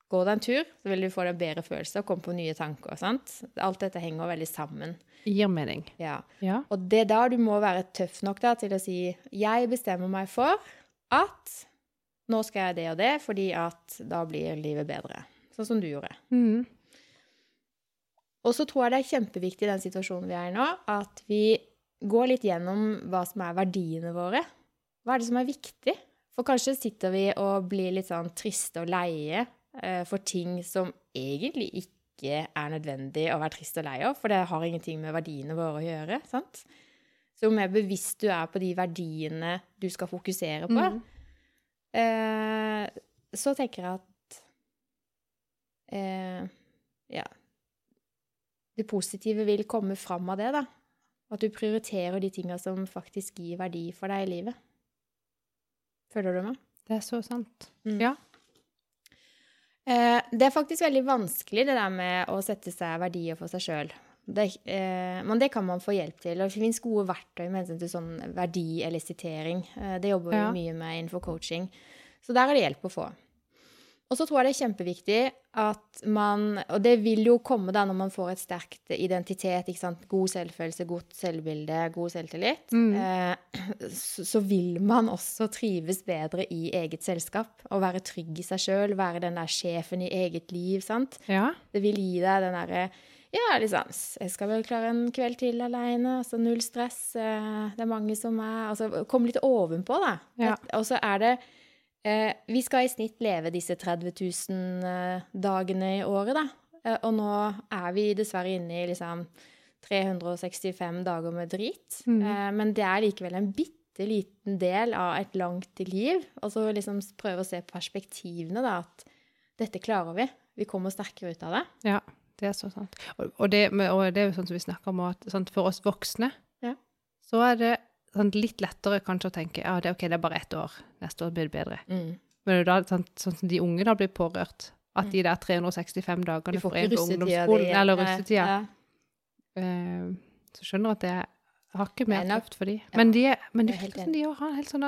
Går det en tur, så vil du få deg en bedre følelse og komme på nye tanker. sant? Alt dette henger veldig sammen. Gir mening. Ja. Ja. Og det er da du må være tøff nok da, til å si jeg bestemmer meg for at nå skal jeg det og det, fordi at da blir livet bedre. Sånn som du gjorde. Mm. Og så tror jeg det er kjempeviktig i den situasjonen vi er i nå, at vi går litt gjennom hva som er verdiene våre. Hva er det som er viktig? For kanskje sitter vi og blir litt sånn triste og leie eh, for ting som egentlig ikke er nødvendig å være trist og lei av, for det har ingenting med verdiene våre å gjøre. sant? Så jo mer bevisst du er på de verdiene du skal fokusere på, Mm. eh, så tenker jeg at eh, ja det positive vil komme fram av det, da. At du prioriterer de tinga som faktisk gir verdi for deg i livet. Føler du meg? Det er så sant. Mm. Ja. Eh, det er faktisk veldig vanskelig, det der med å sette seg verdier for seg sjøl. Eh, men det kan man få hjelp til. Og det finnes gode verktøy med hensyn til sånn verdielisitering. Eh, det jobber vi Ja. mye med innenfor coaching. Så der er det hjelp å få. Og så tror jeg det er kjempeviktig at man Og det vil jo komme da når man får et sterkt identitet, god selvfølelse, godt selvbilde, god selvtillit. Mm. Eh, så, så vil man også trives bedre i eget selskap. Og være trygg i seg sjøl, være den der sjefen i eget liv, sant. Ja. Det vil gi deg den derre ja, liksom Jeg skal vel klare en kveld til aleine. Altså null stress. eh, Det er mange som er Altså kom litt ovenpå, da. Ja. Og så er det Vi skal i snitt leve disse 30 000 eh, dagene i året, da. Eh, og nå er vi dessverre inne i liksom 365 dager med drit. Mm. Eh, men det er likevel en bitte liten del av et langt liv. Og så liksom prøve å se perspektivene, da. At dette klarer vi. Vi kommer sterkere ut av det. Ja, det er så sant. Og, og, det, og det er jo sånn som vi snakker om, at sant, for oss voksne, Ja. så er det sånn, litt lettere kanskje å tenke ja, det, er ok, det er bare ett år, neste år blir det bedre. Mm. Men da, sant, sånn som de unge da blir pårørt, at de der 365 dagene for en ikke på ungdomsskolen, eller russetida, ja. uh, så skjønner jeg at det er hakket mer tøft for de. Men, de, men det er helt virker som de har helt sånn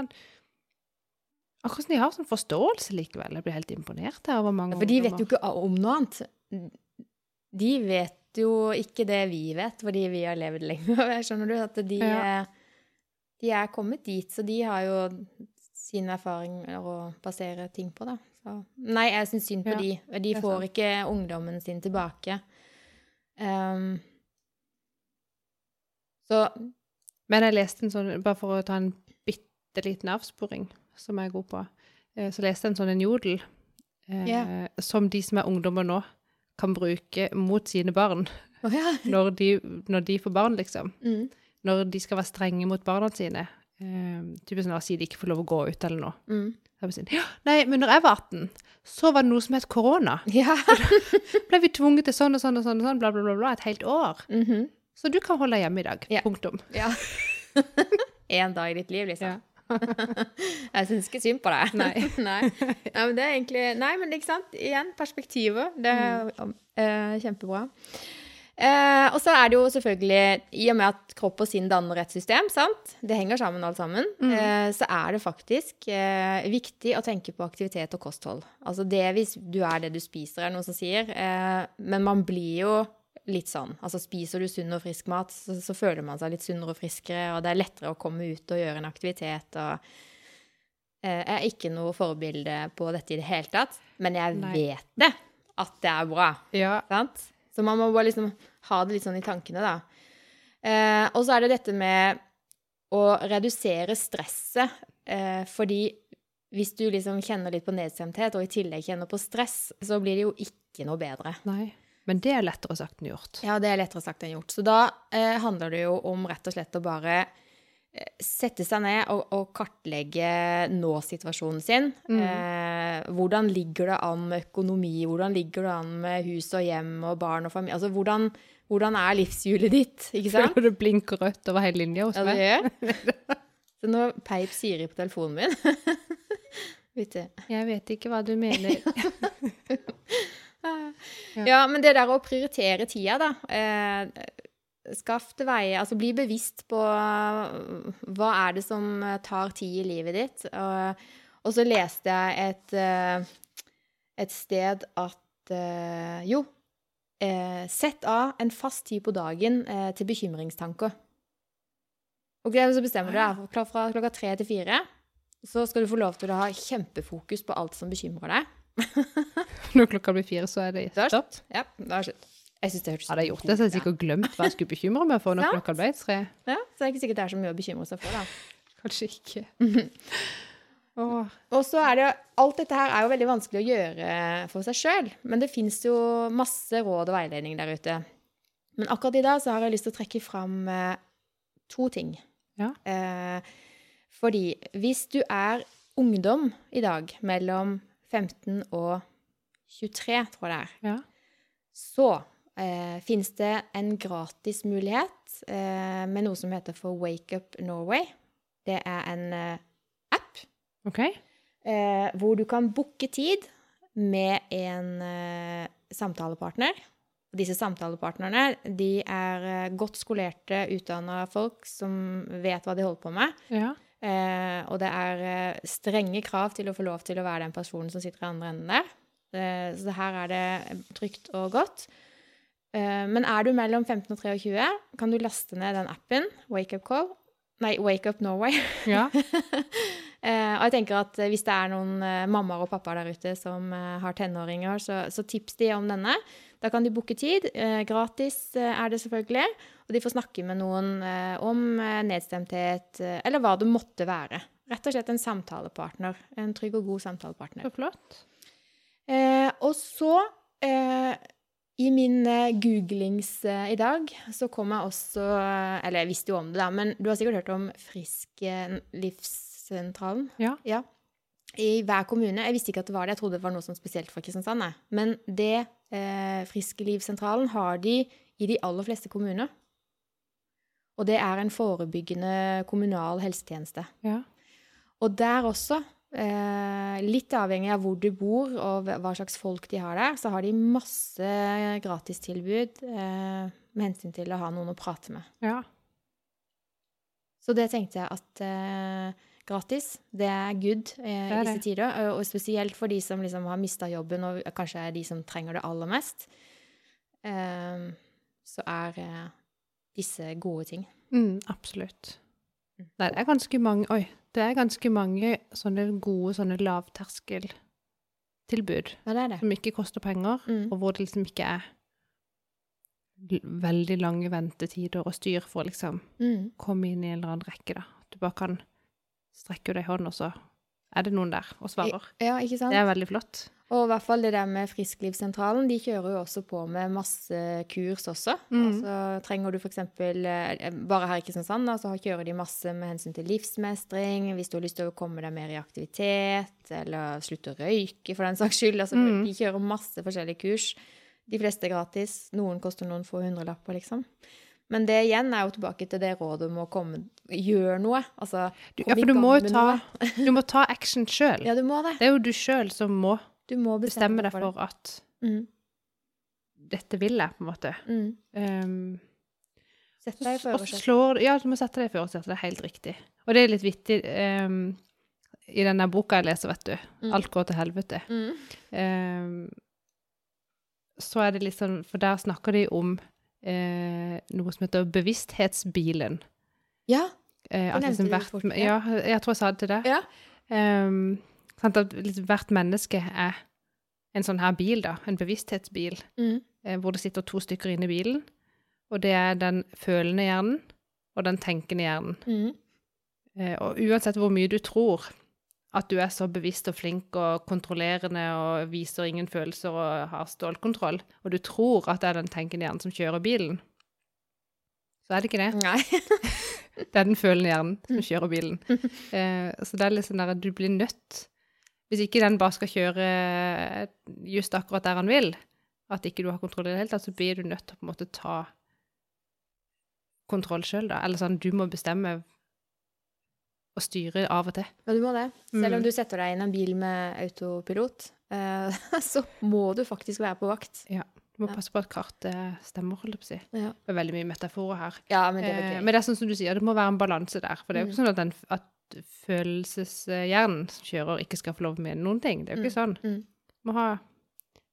Akkurat som de har sånn forståelse likevel. Jeg blir helt imponert her over mange For de vet jo ikke om noe annet. De vet jo ikke det vi vet, fordi vi har levd lenger. Skjønner du? At de, Ja. De er kommet dit, så de har jo sine erfaringer å basere ting på, da. Så, nei, jeg syns synd på Ja, de. De får sant. ikke ungdommen sin tilbake. Um, så Men jeg leste en sånn, bare for å ta en bitte liten avsporing, som jeg er god på, eh, så leste jeg en sånn en jodel, eh, yeah. som de som er ungdommer nå, kan bruke mot sine barn, Oh, ja. når de, når de får barn, liksom. Mm. Når de skal være strenge mot barna sine. Eh, typisk når de sier de ikke får lov å gå ut eller noe. Mm. Er sånn, ja, nei, men når jeg var 18, så var det noe som het korona. Ja. Ble vi tvunget til sånn og sånn og sånn, og sånn bla, bla, bla, bla, et helt år. Mhm. Så du kan holde deg hjemme i dag. Ja. Punktum. ja. En dag i ditt liv, liksom. Ja. Jeg syns ikke synd på deg. Nei. nei. Nei, men det er egentlig Nei, men ikke sant? Igjen, perspektivet. Det er uh, kjempebra. Eh, og så er det jo selvfølgelig, i og med at kropp og sinn danner et system, sant? det henger sammen alt sammen, eh, så er det faktisk eh, viktig å tenke på aktivitet og kosthold. Altså det hvis du er det du spiser, er det noen som sier. Eh, men man blir jo litt sånn. Altså spiser du sunn og frisk mat, så, så føler man seg litt sunnere og friskere, og det er lettere å komme ut og gjøre en aktivitet. og eh, Jeg er ikke noe forbilde på dette i det hele tatt, men jeg Nei. vet det, at det er bra. Ja. Sant? Så man må bare liksom ha det litt sånn i tankene, da. Eh, og så er det dette med å redusere stresset, eh, fordi hvis du liksom kjenner litt på nedstemthet, og i tillegg kjenner på stress, så blir det jo ikke noe bedre. Nei. Men det er lettere sagt enn gjort. Ja, det er lettere sagt enn gjort. Så da eh, handler det jo om rett og slett å bare sette seg ned og, og kartlegge nå-situasjonen sin. Eh, hvordan ligger det an med økonomi? Hvordan ligger det an med hus og hjem og barn og familie? Altså, hvordan, hvordan er livshjulet ditt? Ikke sant? Føler det blinker rødt over hele linja hos Ja, det meg. gjør. Så nå peip Siri på telefonen min. Vet du. Jeg vet ikke hva du mener. Ja. Ja, men det der å prioritere tida, da. Eh, skaff til veie. Altså bli bevisst på eh, hva er det som tar tid i livet ditt. Og, og så leste jeg et, eh, et sted at eh, Jo, eh, sett av en fast tid på dagen eh, til bekymringstanker. Ok, Så bestemmer du deg fra, fra klokka tre til fire. Så skal du få lov til å ha kjempefokus på alt som bekymrer deg. Når klokka blir fire, så er det stopp. Ja, da er det slutt. Jeg synes det hørtes Hadde jeg gjort det, så hadde jeg sikkert glemt hva jeg skulle bekymre meg for når ja. klokka ble tre. Ja, så det er ikke sikkert det er så mye å bekymre seg for, da. Kanskje ikke. oh. Og så er det Alt dette her er jo veldig vanskelig å gjøre for seg sjøl, men det fins jo masse råd og veiledning der ute. Men akkurat i dag så har jeg lyst til å trekke fram eh, to ting. Ja. Eh, fordi hvis du er ungdom i dag, mellom 15 og 23, tror jeg det er, ja. så eh, finnes det en gratismulighet eh, med noe som heter for Wake Up Norway. Det er en eh, app okay. eh, hvor du kan booke tid med en eh, samtalepartner. Disse samtalepartnerne de er eh, godt skolerte, utdanna folk som vet hva de holder på med. Ja. Eh, og det er strenge krav til å få lov til å være den personen som sitter i andre enden der. Eh, Så her er det trygt og godt. Eh, Men er du mellom 15 og 23, kan du laste ned den appen, Wake Up Call. Nei, Wake Up Norway. Ja. Eh, og jeg tenker at eh, hvis det er noen mammaer og pappaer der ute som har tenåringer, så, så tips de om denne. Da kan de booke tid. Gratis er det selvfølgelig. Og de får snakke med noen om nedstemthet, eller hva det måtte være. Rett og slett en samtalepartner. En trygg og god samtalepartner. Så flott. Eh, og så, eh, i min eh, googlings eh, i dag, så kom jeg også eh, Eller jeg visste jo om det, da, men du har sikkert hørt om Frisk eh, livssentralen? Ja. Ja. I hver kommune. Jeg visste ikke at det var det, jeg trodde det var noe som spesielt for Kristiansand. jeg. Men det eh, Friske livssentralen har de i de aller fleste kommuner. Og det er en forebyggende kommunal helsetjeneste. Ja. Og der også, litt avhengig av hvor du bor og hva slags folk de har der, så har de masse gratistilbud eh, med hensyn til å ha noen å prate med. ja. Så det tenkte jeg at eh, gratis, det er good eh, i er disse tider. Og, og spesielt for de som liksom har mista jobben, og kanskje er de som trenger det aller mest. Eh, så er eh, disse gode ting. Mm, absolutt. Der det er ganske mange Oi. Det er ganske mange sånne gode sånne lavterskeltilbud Ja, det det. som ikke koster penger, Mm. og hvor det liksom ikke er veldig lange ventetider og styr for å liksom Mm. komme inn i en eller annen rekke, da. At du bare kan strekke deg i hånd, og så er det noen der og svarer. Ja, ikke sant? Det er veldig flott. Og i hvert fall det der med Frisklivssentralen, de kjører jo også på med masse kurs også. Mm. Altså trenger du for eksempel, eh, bare her i Kristiansand, da, så kjører de masse med hensyn til livsmestring, hvis du har lyst til å komme deg mer i aktivitet, eller slutte å røyke for den saks skyld. Altså, mm. De kjører masse forskjellige kurs. De fleste er gratis. Noen koster noen få hundrelapper, liksom. Men det igjen er jo tilbake til det rådet om å komme, gjøre noe. Altså, Du, ja, for du må jo ta, du må ta action sjøl. Ja, du må det. Det er jo du sjøl som må Du må bestemme deg det. for at Mm. dette vil jeg, på en måte. Mm. Um, Sett deg i førersetet. Ja, du må sette deg i førersetet. Det er helt riktig. Og det er litt vittig um, i denne boka jeg leser, vet du. Mm. 'Alt går til helvete'. Mm. Um, så er det litt sånn For der snakker de om eh, noe som heter bevissthetsbilen. Ja. Eh, at liksom hvert, fort, ja, jeg tror jeg sa det til deg. Ja. Um, sant, at liksom hvert menneske er en sånn her bil, da. En bevissthetsbil. Mm. eh, hvor det sitter to stykker inne i bilen. Og det er den følende hjernen og den tenkende hjernen. Mm. Eh, og uansett hvor mye du tror at du er så bevisst og flink og kontrollerende og viser ingen følelser og har stålkontroll, og du tror at det er den tenkende hjernen som kjører bilen, så er det ikke det. Nei. Det er den følende hjernen som kjører bilen. Eh, så det er litt sånn der at du blir nødt Hvis ikke den bare skal kjøre just akkurat der han vil, at ikke du har kontroll i det hele tatt, så blir du nødt til å på en måte ta kontroll sjøl, da. Eller sånn, du må bestemme og styre av og til. Ja, du må det. Selv om Mm. du setter deg inn i en bil med autopilot, eh, så må du faktisk være på vakt. Ja. Du må passe på at kartet stemmer, holdt jeg på å si. Ja, Det er veldig mye metaforer her. ja men det er Eh, gøy. men det er sånn som du sier, det må være en balanse der. For det er jo Mm. ikke sånn at, den, at følelseshjernen som kjører, ikke skal få lov med noen ting. Det er jo ikke sånn. Mm. Må ha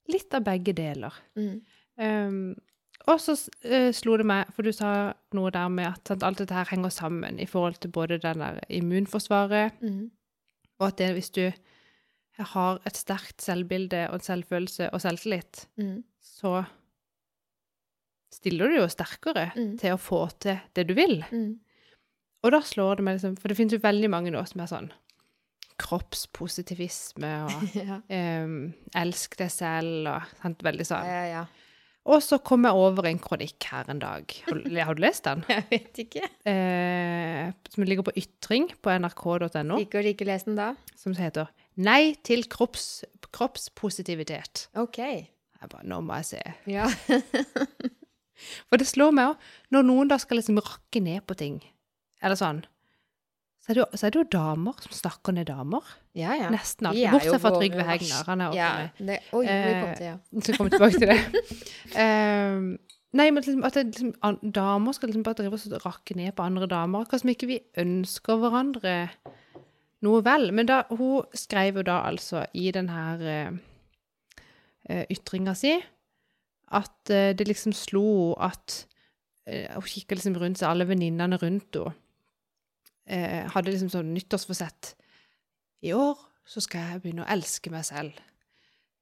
litt av begge deler. Mm. Um, og så uh, slo det meg, for du sa noe der med at sant, alt dette her henger sammen i forhold til både den der immunforsvaret, Mm. og at det, hvis du har et sterkt selvbilde og en selvfølelse og selvtillit, Mm. så stiller du jo sterkere Mm. til å få til det du vil. Mm. Og da slår det meg liksom, for det finnes jo veldig mange nå som er sånn kroppspositivisme og ja. um, elsk deg selv og sant, veldig ja, sånn. ja, ja. Og så kom jeg over en kronikk her en dag. Har, du- lest den? Jeg vet ikke. Eh, som ligger på ytring på nrk.no, Liker du ikke lese den da? som heter 'Nei til kropps, kroppspositivitet'. OK. Jeg bare, Nå må jeg se. Ja. For det slår meg òg, når noen da skal liksom rakke ned på ting, eller sånn, så er det jo, så er det jo damer som snakker ned damer. ja, ja. Nesten alt. alltid. Bortsett fra Trygve Hegnar. Han er Ja, det, oi, vi Eh, kom til, ja. Så kommer vi tilbake til det. Ehm, nei, men liksom, at det, liksom, an- damer skal liksom bare drive og rakke ned på andre damer. Akkurat som ikke vi ønsker hverandre noe vel. Men da, hun skrev jo da altså i den her eh, eh, ytringa si at uh, det liksom slo at uh, Hun kikka liksom rundt seg, alle venninnene rundt henne eh, hadde liksom sånn nyttårsforsett. I år så skal jeg begynne å elske meg selv.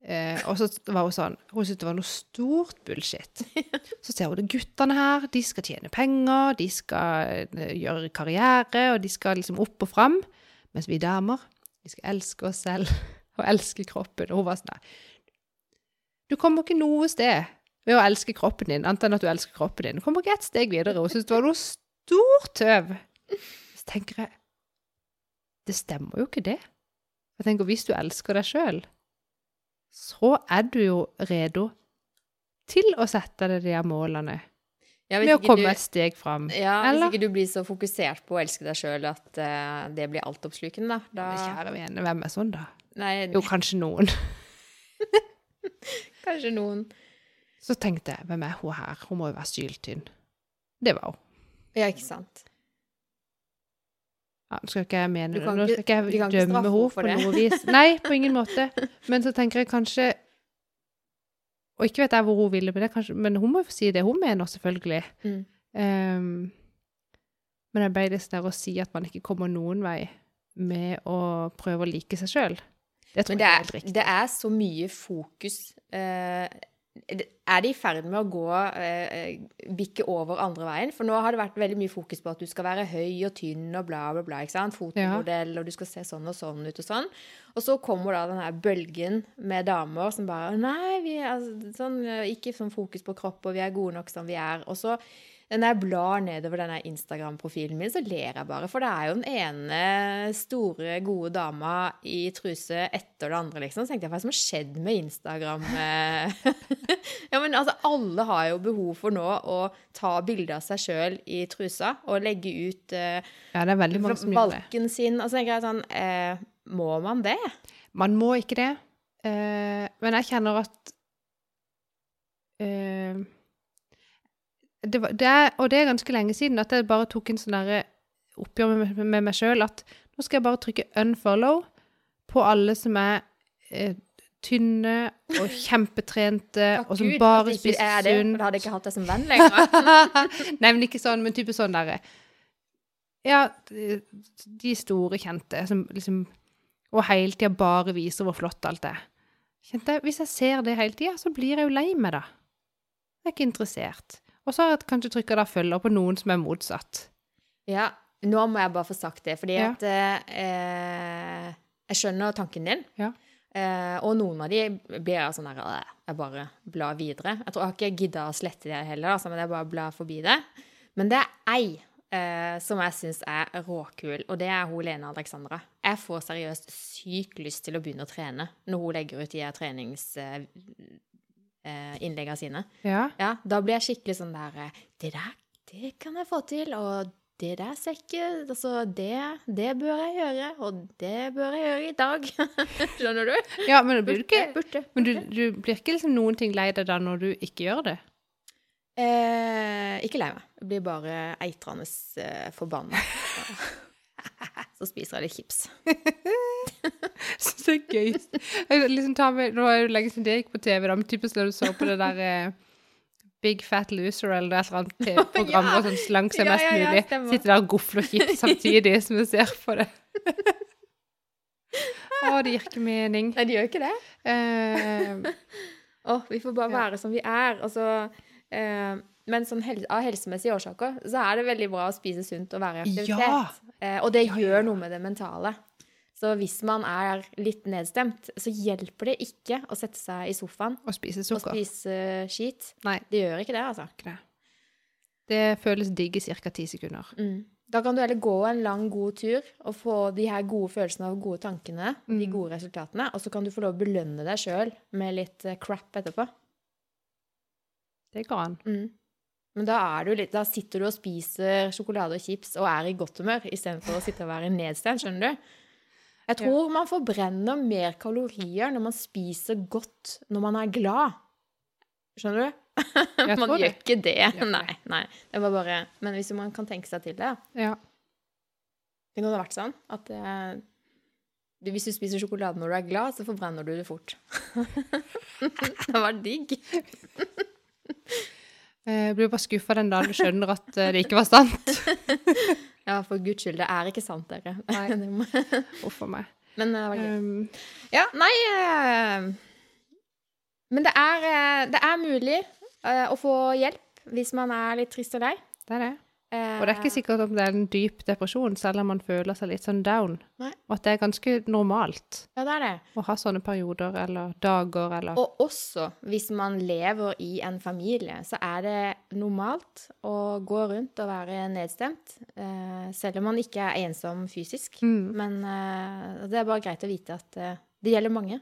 Eh, og så var hun sånn Hun syntes det var noe stort bullshit. Så ser hun det guttene her, de skal tjene penger, de skal eh, gjøre karriere, og de skal liksom opp og fram. Mens vi damer, vi skal elske oss selv og elske kroppen. Og hun var sånn der Du kommer ikke noe sted ved å elske kroppen din, annet enn at du elsker kroppen din. Du kommer ikke ett steg videre. Hun syntes det var noe stort tøv. Så tenker jeg Det stemmer jo ikke, det. Jeg tenker, Hvis du elsker deg sjøl, så er du jo redo til å sette deg de her målene. Ja, Med å komme du, et steg fram. ja, hvis ikke du blir så fokusert på å elske deg sjøl at uh, det blir altoppslukende, da. Men da Kjære vene, hvem er sånn, da? Nei, Jo, kanskje noen. kanskje noen Så tenkte jeg, hvem er hun her? Hun må jo være syltynn. Det var hun. Ja, ikke sant. Ja, nå skal ikke jeg mene det. Nå skal ikke jeg dømme henne på det. noe vis. Nei, på ingen måte. Men så tenker jeg kanskje Og ikke vet jeg hvor hun ville med det, kanskje, men hun må jo få si det hun mener, selvfølgelig. Mm. Um, men jeg ble litt sånn å si at man ikke kommer noen vei med å prøve å like seg sjøl. Det tror jeg er helt riktig. det er så mye fokus eh, Er det i ferd med å gå eh, bikke over andre veien? For nå har det vært veldig mye fokus på at du skal være høy og tynn og bla, bla, bla. ikke sant? Fotomodell, og du skal se sånn og sånn ut og sånn. Og så kommer da den her bølgen med damer som bare Nei, vi er altså, sånn, ikke sånn fokus på kropp, og vi er gode nok som vi er. Og så når jeg blar nedover denne Instagram-profilen min, så ler jeg bare. For det er jo den ene store, gode dama i truse etter det andre, liksom. Så tenkte jeg, hva er det som har skjedd med Instagram? ja, men altså, alle har jo behov for nå å ta bilde av seg sjøl i trusa og legge ut eh, Ja, det er veldig mange som valken sin. Og så tenker jeg sånn eh, Må man det? Man må ikke det. Eh, men jeg kjenner at eh, det var, det er, Og det er ganske lenge siden at jeg bare tok en sånn derre oppgjør med, med meg sjøl at nå skal jeg bare trykke unfollow på alle som er eh, tynne og kjempetrente, Takk og som Gud, bare spiser er det, for sunt. da hadde jeg ikke hatt deg som venn lenger. Nei, men ikke sånn, men type sånn derre Ja, de, de store kjente som liksom Og hele tida bare viser hvor flott alt er. Kjente jeg, Hvis jeg ser det hele tida, så blir jeg jo lei meg, da. Jeg er ikke interessert. Og så kan du kanskje trykka da følger på noen som er motsatt. Ja, nå må jeg bare få sagt det, fordi Ja. at eh, Jeg skjønner tanken din. Ja. Eh, og noen av de blir jeg sånn her Jeg bare blar videre. Jeg tror jeg har ikke gidda å slette det heller, altså, men jeg bare blar forbi det. Men det er ei eh, som jeg syns er råkul, og det er hun Lene Alexandra. Jeg får seriøst sykt lyst til å begynne å trene når hun legger ut de her treningsinnleggene eh, innleggene sine. Ja. Ja, da blir jeg skikkelig sånn der eh, Det der, det kan jeg få til, og det der ser ikke Altså, det, det bør jeg gjøre, og det bør jeg gjøre i dag. Skjønner du? ja, men, blir du ikke, Burde. men du, du blir ikke liksom noen ting lei deg da når du ikke gjør det? Eh, ikke lei meg. Jeg blir bare eitrende eh, forbanna. Så spiser jeg litt chips. Så det er gøy. Jeg liksom tar med, nå er det lenge siden det gikk på TV, da, men typisk når du så på det der eh, Big Fat Loser eller et eller annet TV-program Ja. og sånn slank seg Ja, mest ja, ja, mulig. stemmer. Sitter der og gofler chips samtidig som du ser på det. Å, det gir ikke mening. Nei, det gjør ikke det. Uh, oh, vi får bare Ja. være som vi er. Altså så, eh, men sånn hel av helsemessige årsaker så er det veldig bra å spise sunt og være i aktivitet. Ja. Eh, og det Ja, ja, gjør noe med det mentale. Så hvis man er litt nedstemt, så hjelper det ikke å sette seg i sofaen og spise og spise skit. Nei, Det gjør ikke det, altså. ikke det. Det føles digg i ca. ti sekunder. Mm. Da kan du heller gå en lang, god tur og få de her gode følelsene og gode tankene, de Mm. gode resultatene, og så kan du få lov å belønne deg sjøl med litt eh, crap etterpå. Det går an. Mm. Men da, er du litt, da sitter du og spiser sjokolade og chips og er i godt humør, istedenfor å sitte og være nedstemt, skjønner du? Jeg tror man forbrenner mer kalorier når man spiser godt når man er glad. Skjønner du? Man gjør ikke det. Nei, nei. Det var bare Men hvis man kan tenke seg til det Ja. Det kunne vært sånn at eh, Hvis du spiser sjokolade når du er glad, så forbrenner du det fort. det var digg. Jeg blir bare skuffa den dagen du skjønner at eh, det ikke var sant. Ja, for guds skyld. Det er ikke sant, dere. Nei. Det må- Uff a meg. Men det var gøy. Um, Ja, nei eh, Men det er, eh, det er mulig eh, å få hjelp hvis man er litt trist og lei. det er det. Eh, Og det er ikke sikkert om det er en dyp depresjon, selv om man føler seg litt sånn down. Nei. Og at det er ganske normalt Ja, det er det. å ha sånne perioder eller dager eller Og også hvis man lever i en familie, så er det normalt å gå rundt og være nedstemt, eh, selv om man ikke er ensom fysisk. mm, Men eh, det er bare greit å vite at det gjelder mange.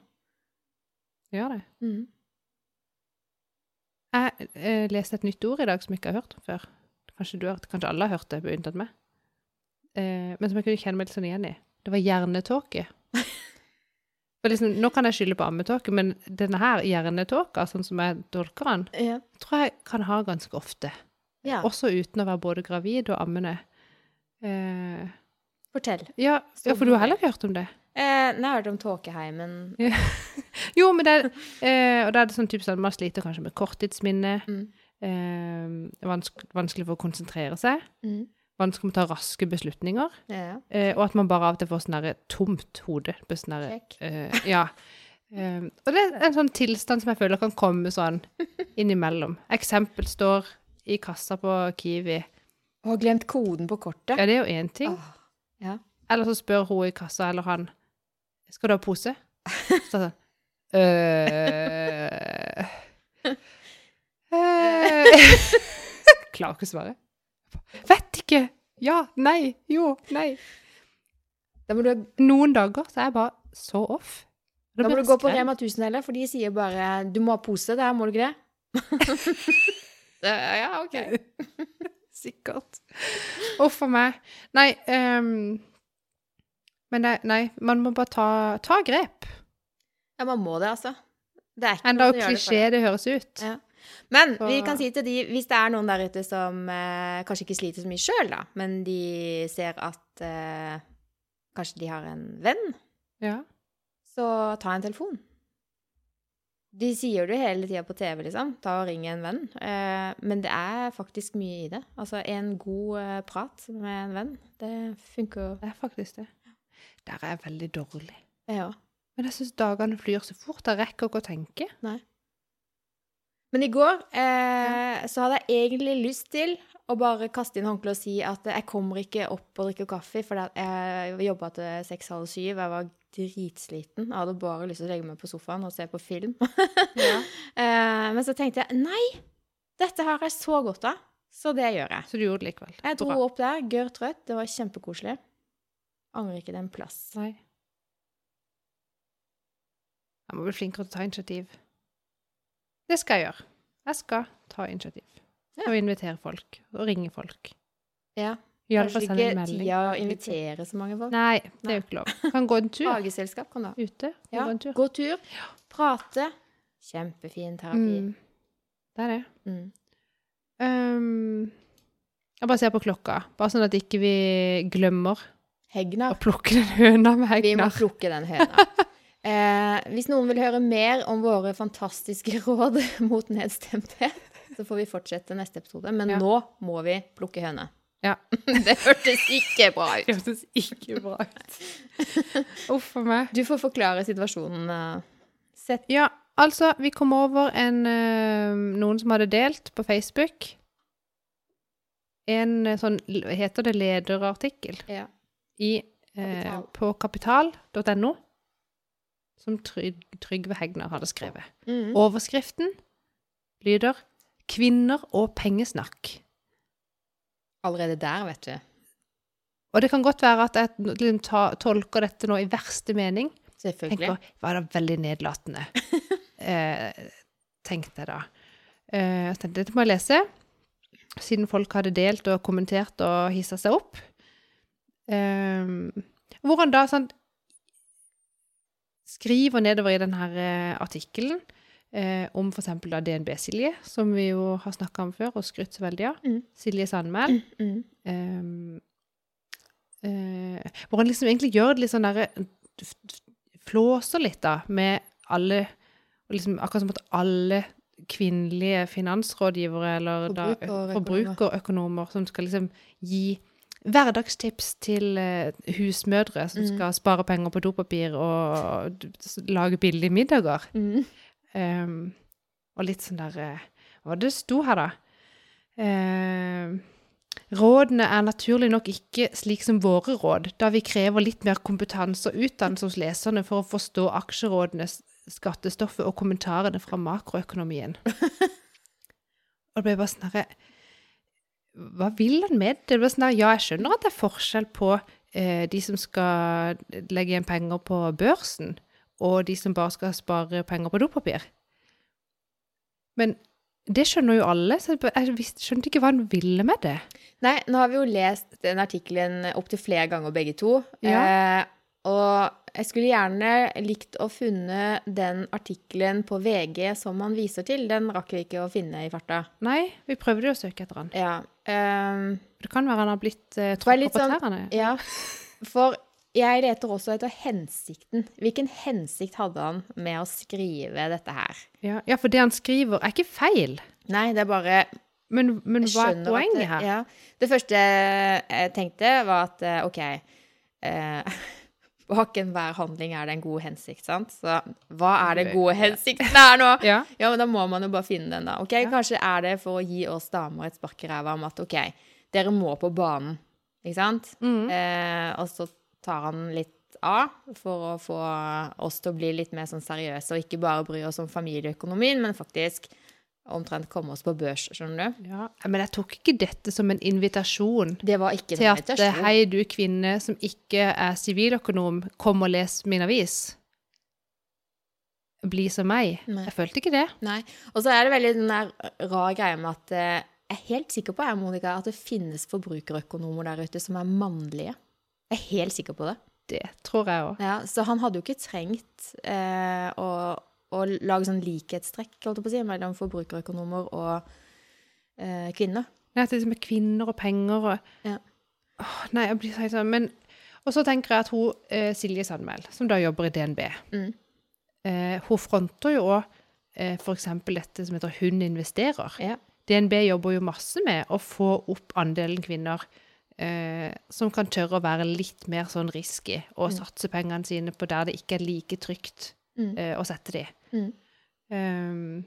Det Gjør det. Mm. Jeg eh, leste et nytt ord i dag som jeg ikke har hørt om før. Kanskje, du har, kanskje alle har hørt det, unntatt meg. Eh, men som jeg kunne kjenne meg litt sånn igjen i. Det var hjernetåke. Liksom, nå kan jeg skylde på ammetåke, men denne her hjernetåka, sånn som jeg tolker den, Ja. tror jeg kan ha ganske ofte. ja. Også uten å være både gravid og ammende. Eh, Fortell. ja, ja, for du har heller ikke hørt om det? Eh, nei, jeg har hørt om tåkeheimen. Jo, men det er, eh, og da er det sånn typisk sånn, man sliter kanskje med korttidsminne, Mm. Eh, vanske, vanskelig for å konsentrere seg, Mm. vanskelig med å ta raske beslutninger, Ja. eh, og at man bare av og til får sånn tomt hode. sånn derre, eh, ja. Eh, og det er en sånn tilstand som jeg føler kan komme sånn innimellom. Eksempel står i kassa på Kiwi. Og har glemt koden på kortet. Ja, det er jo én ting. Oh, ja. Eller så spør hun i kassa, eller han Skal du ha pose? Så sånn øh, Klarer ikke å svare. Vet ikke. Ja. Nei. Jo. Nei. Da må du, Noen dager så er jeg bare så off. da må du gå på. Rema 1000 heller, for de sier bare 'du må ha pose', der må du ikke det? ja, OK. Sikkert. Uff a meg. Nei um, Men nei, nei, man må bare ta, ta grep. Ja, man må det, altså. Det er ikke Enda hvor som det klisjé det høres ut. Ja. Men Så- vi kan si til de, hvis det er noen der ute som eh, kanskje ikke sliter så mye sjøl, da, men de ser at eh, kanskje de har en venn, Ja. så ta en telefon. De sier det hele tida på TV, liksom. Ta og ring en venn. Eh, men det er faktisk mye i det. Altså, en god eh, prat med en venn, det funker Det er faktisk det. Der er jeg veldig dårlig. ja. Men jeg syns dagene flyr så fort. Jeg rekker ikke å tenke. Men i går eh, så hadde jeg egentlig lyst til å bare kaste inn håndkleet og si at jeg kommer ikke opp og drikker kaffe, for jeg jobba til seks-halv syv. Jeg var dritsliten. Jeg hadde bare lyst til å legge meg på sofaen og se på film. Ja. eh, men så tenkte jeg nei, dette har jeg så godt av, så det gjør jeg. Så du gjorde det likevel. Jeg dro Bra. opp der, gørr trøtt. Det var kjempekoselig. Angrer ikke den plass. Nei. Jeg må bli flinkere til å ta initiativ. Det skal jeg gjøre. Jeg skal ta initiativ. Ja. Og invitere folk. Og ringe folk. Ja. Kanskje ikke tida å invitere så mange folk. Nei, det er jo ikke lov. Kan gå en tur Hageselskap kan du ha. ute. Ja, gå en tur. gå tur, prate. Kjempefin terapi. Mm. Det er det. Mm. Um, jeg bare ser på klokka, bare sånn at ikke vi glemmer å plukke den høna med hegnar. Vi må plukke den høna. Eh, hvis noen vil høre mer om våre fantastiske råd mot nedstemthet, så får vi fortsette neste episode. Men Ja. nå må vi plukke høne. Ja. Det hørtes ikke bra ut. Det hørtes ikke bra ut. Uff a meg. Du får forklare situasjonen. eh. Sett Ja, altså, vi kom over en eh, Noen som hadde delt på Facebook en eh, sånn heter det? Lederartikkel ja. i, eh, Kapital. på kapital.no, som Tryg, Trygve Hegnar hadde skrevet. Mm. Overskriften lyder 'Kvinner og pengesnakk'. Allerede der, vet du. Og det kan godt være at jeg liksom tolker dette nå i verste mening. Selvfølgelig. tenker, var det veldig nedlatende. eh, tenkte jeg da. Eh, jeg tenkte, dette må jeg lese, siden folk hadde delt og kommentert og hissa seg opp. Eh, hvor han da sånn skriver nedover i denne eh, artikkelen eh, om eksempel DNB-Silje, som vi jo har snakka om før og skrytt så veldig av. Mm. Silje Sandmæl. Mm. mm. eh, hvor han liksom egentlig gjør det litt sånn derre f- flåser litt, da, med alle liksom, Akkurat som at alle kvinnelige finansrådgivere eller Forbrukerøkonomer. forbrukerøkonomer som skal liksom gi hverdagstips til eh, husmødre som Mm. skal spare penger på dopapir og lage billige middager. Mm. Um, og litt sånn der eh, Hva det sto her, da? Ehm, rådene er naturlig nok ikke slik som våre råd, da vi krever litt mer kompetanse og utdannelse hos leserne for å forstå aksjerådenes skattestoffet og kommentarene fra makroøkonomien. og det ble bare sånn herre Hva vil han med det? sånn der, ja, jeg skjønner at det er forskjell på eh, de som skal legge igjen penger på børsen, og de som bare skal spare penger på dopapir. Men det skjønner jo alle, så jeg skjønte ikke hva han ville med det. Nei, nå har vi jo lest den artikkelen opptil flere ganger begge to. Ja. Eh, og jeg skulle gjerne likt å funne den artikkelen på VG som han viser til. Den rakk vi ikke å finne i farta. Nei, vi prøvde jo å søke etter han. Ja. Um, Det kan være han har blitt uh, Det tråkket på sånn- tærne. ja. For jeg leter også etter hensikten. Hvilken hensikt hadde han med å skrive dette her? Ja, ja, for det han skriver er ikke feil. Nei, det er bare Men, men hva er poenget her? Ja. Det første jeg tenkte, var at eh, OK eh, Bak enhver handling er det en god hensikt, sant? Så hva er det gode hensikten her nå? Ja. Ja, men da må man jo bare finne den, da. Ok, Ja. Kanskje er det for å gi oss damer et spark i ræva om at OK, dere må på banen, ikke sant? Mm. Eh, og så tar han litt av for å få oss til å bli litt mer sånn seriøse, og ikke bare bry oss om familieøkonomien, men faktisk omtrent komme oss på børs, skjønner du? Ja, men jeg tok ikke dette som en invitasjon Det var ikke til at eh, hei, du kvinne som ikke er siviløkonom, kom og les min avis. Bli som meg. Nei. Jeg følte ikke det. Nei. Og så er det veldig den der rar greia med at eh, jeg er helt sikker på, jeg, Monica, at det finnes forbrukerøkonomer der ute som er mannlige. Jeg er helt sikker på det. Det tror jeg òg. Ja, så han hadde jo ikke trengt eh, å, å lage sånn likhetstrekk holdt jeg på å si, mellom forbrukerøkonomer og eh, kvinner. At det liksom er kvinner og penger og Ja. Åh, Nei, jeg blir helt sånn Men Og så tenker jeg at hun eh, Silje Sandmæl, som da jobber i DNB, Mm. eh, hun fronter jo òg eh, f.eks. dette som heter Hun investerer. Ja. DNB jobber jo masse med å få opp andelen kvinner eh, som kan tørre å være litt mer sånn risky og Mm. satse pengene sine på der det ikke er like trygt Mm. eh, å sette de. Mm. Um,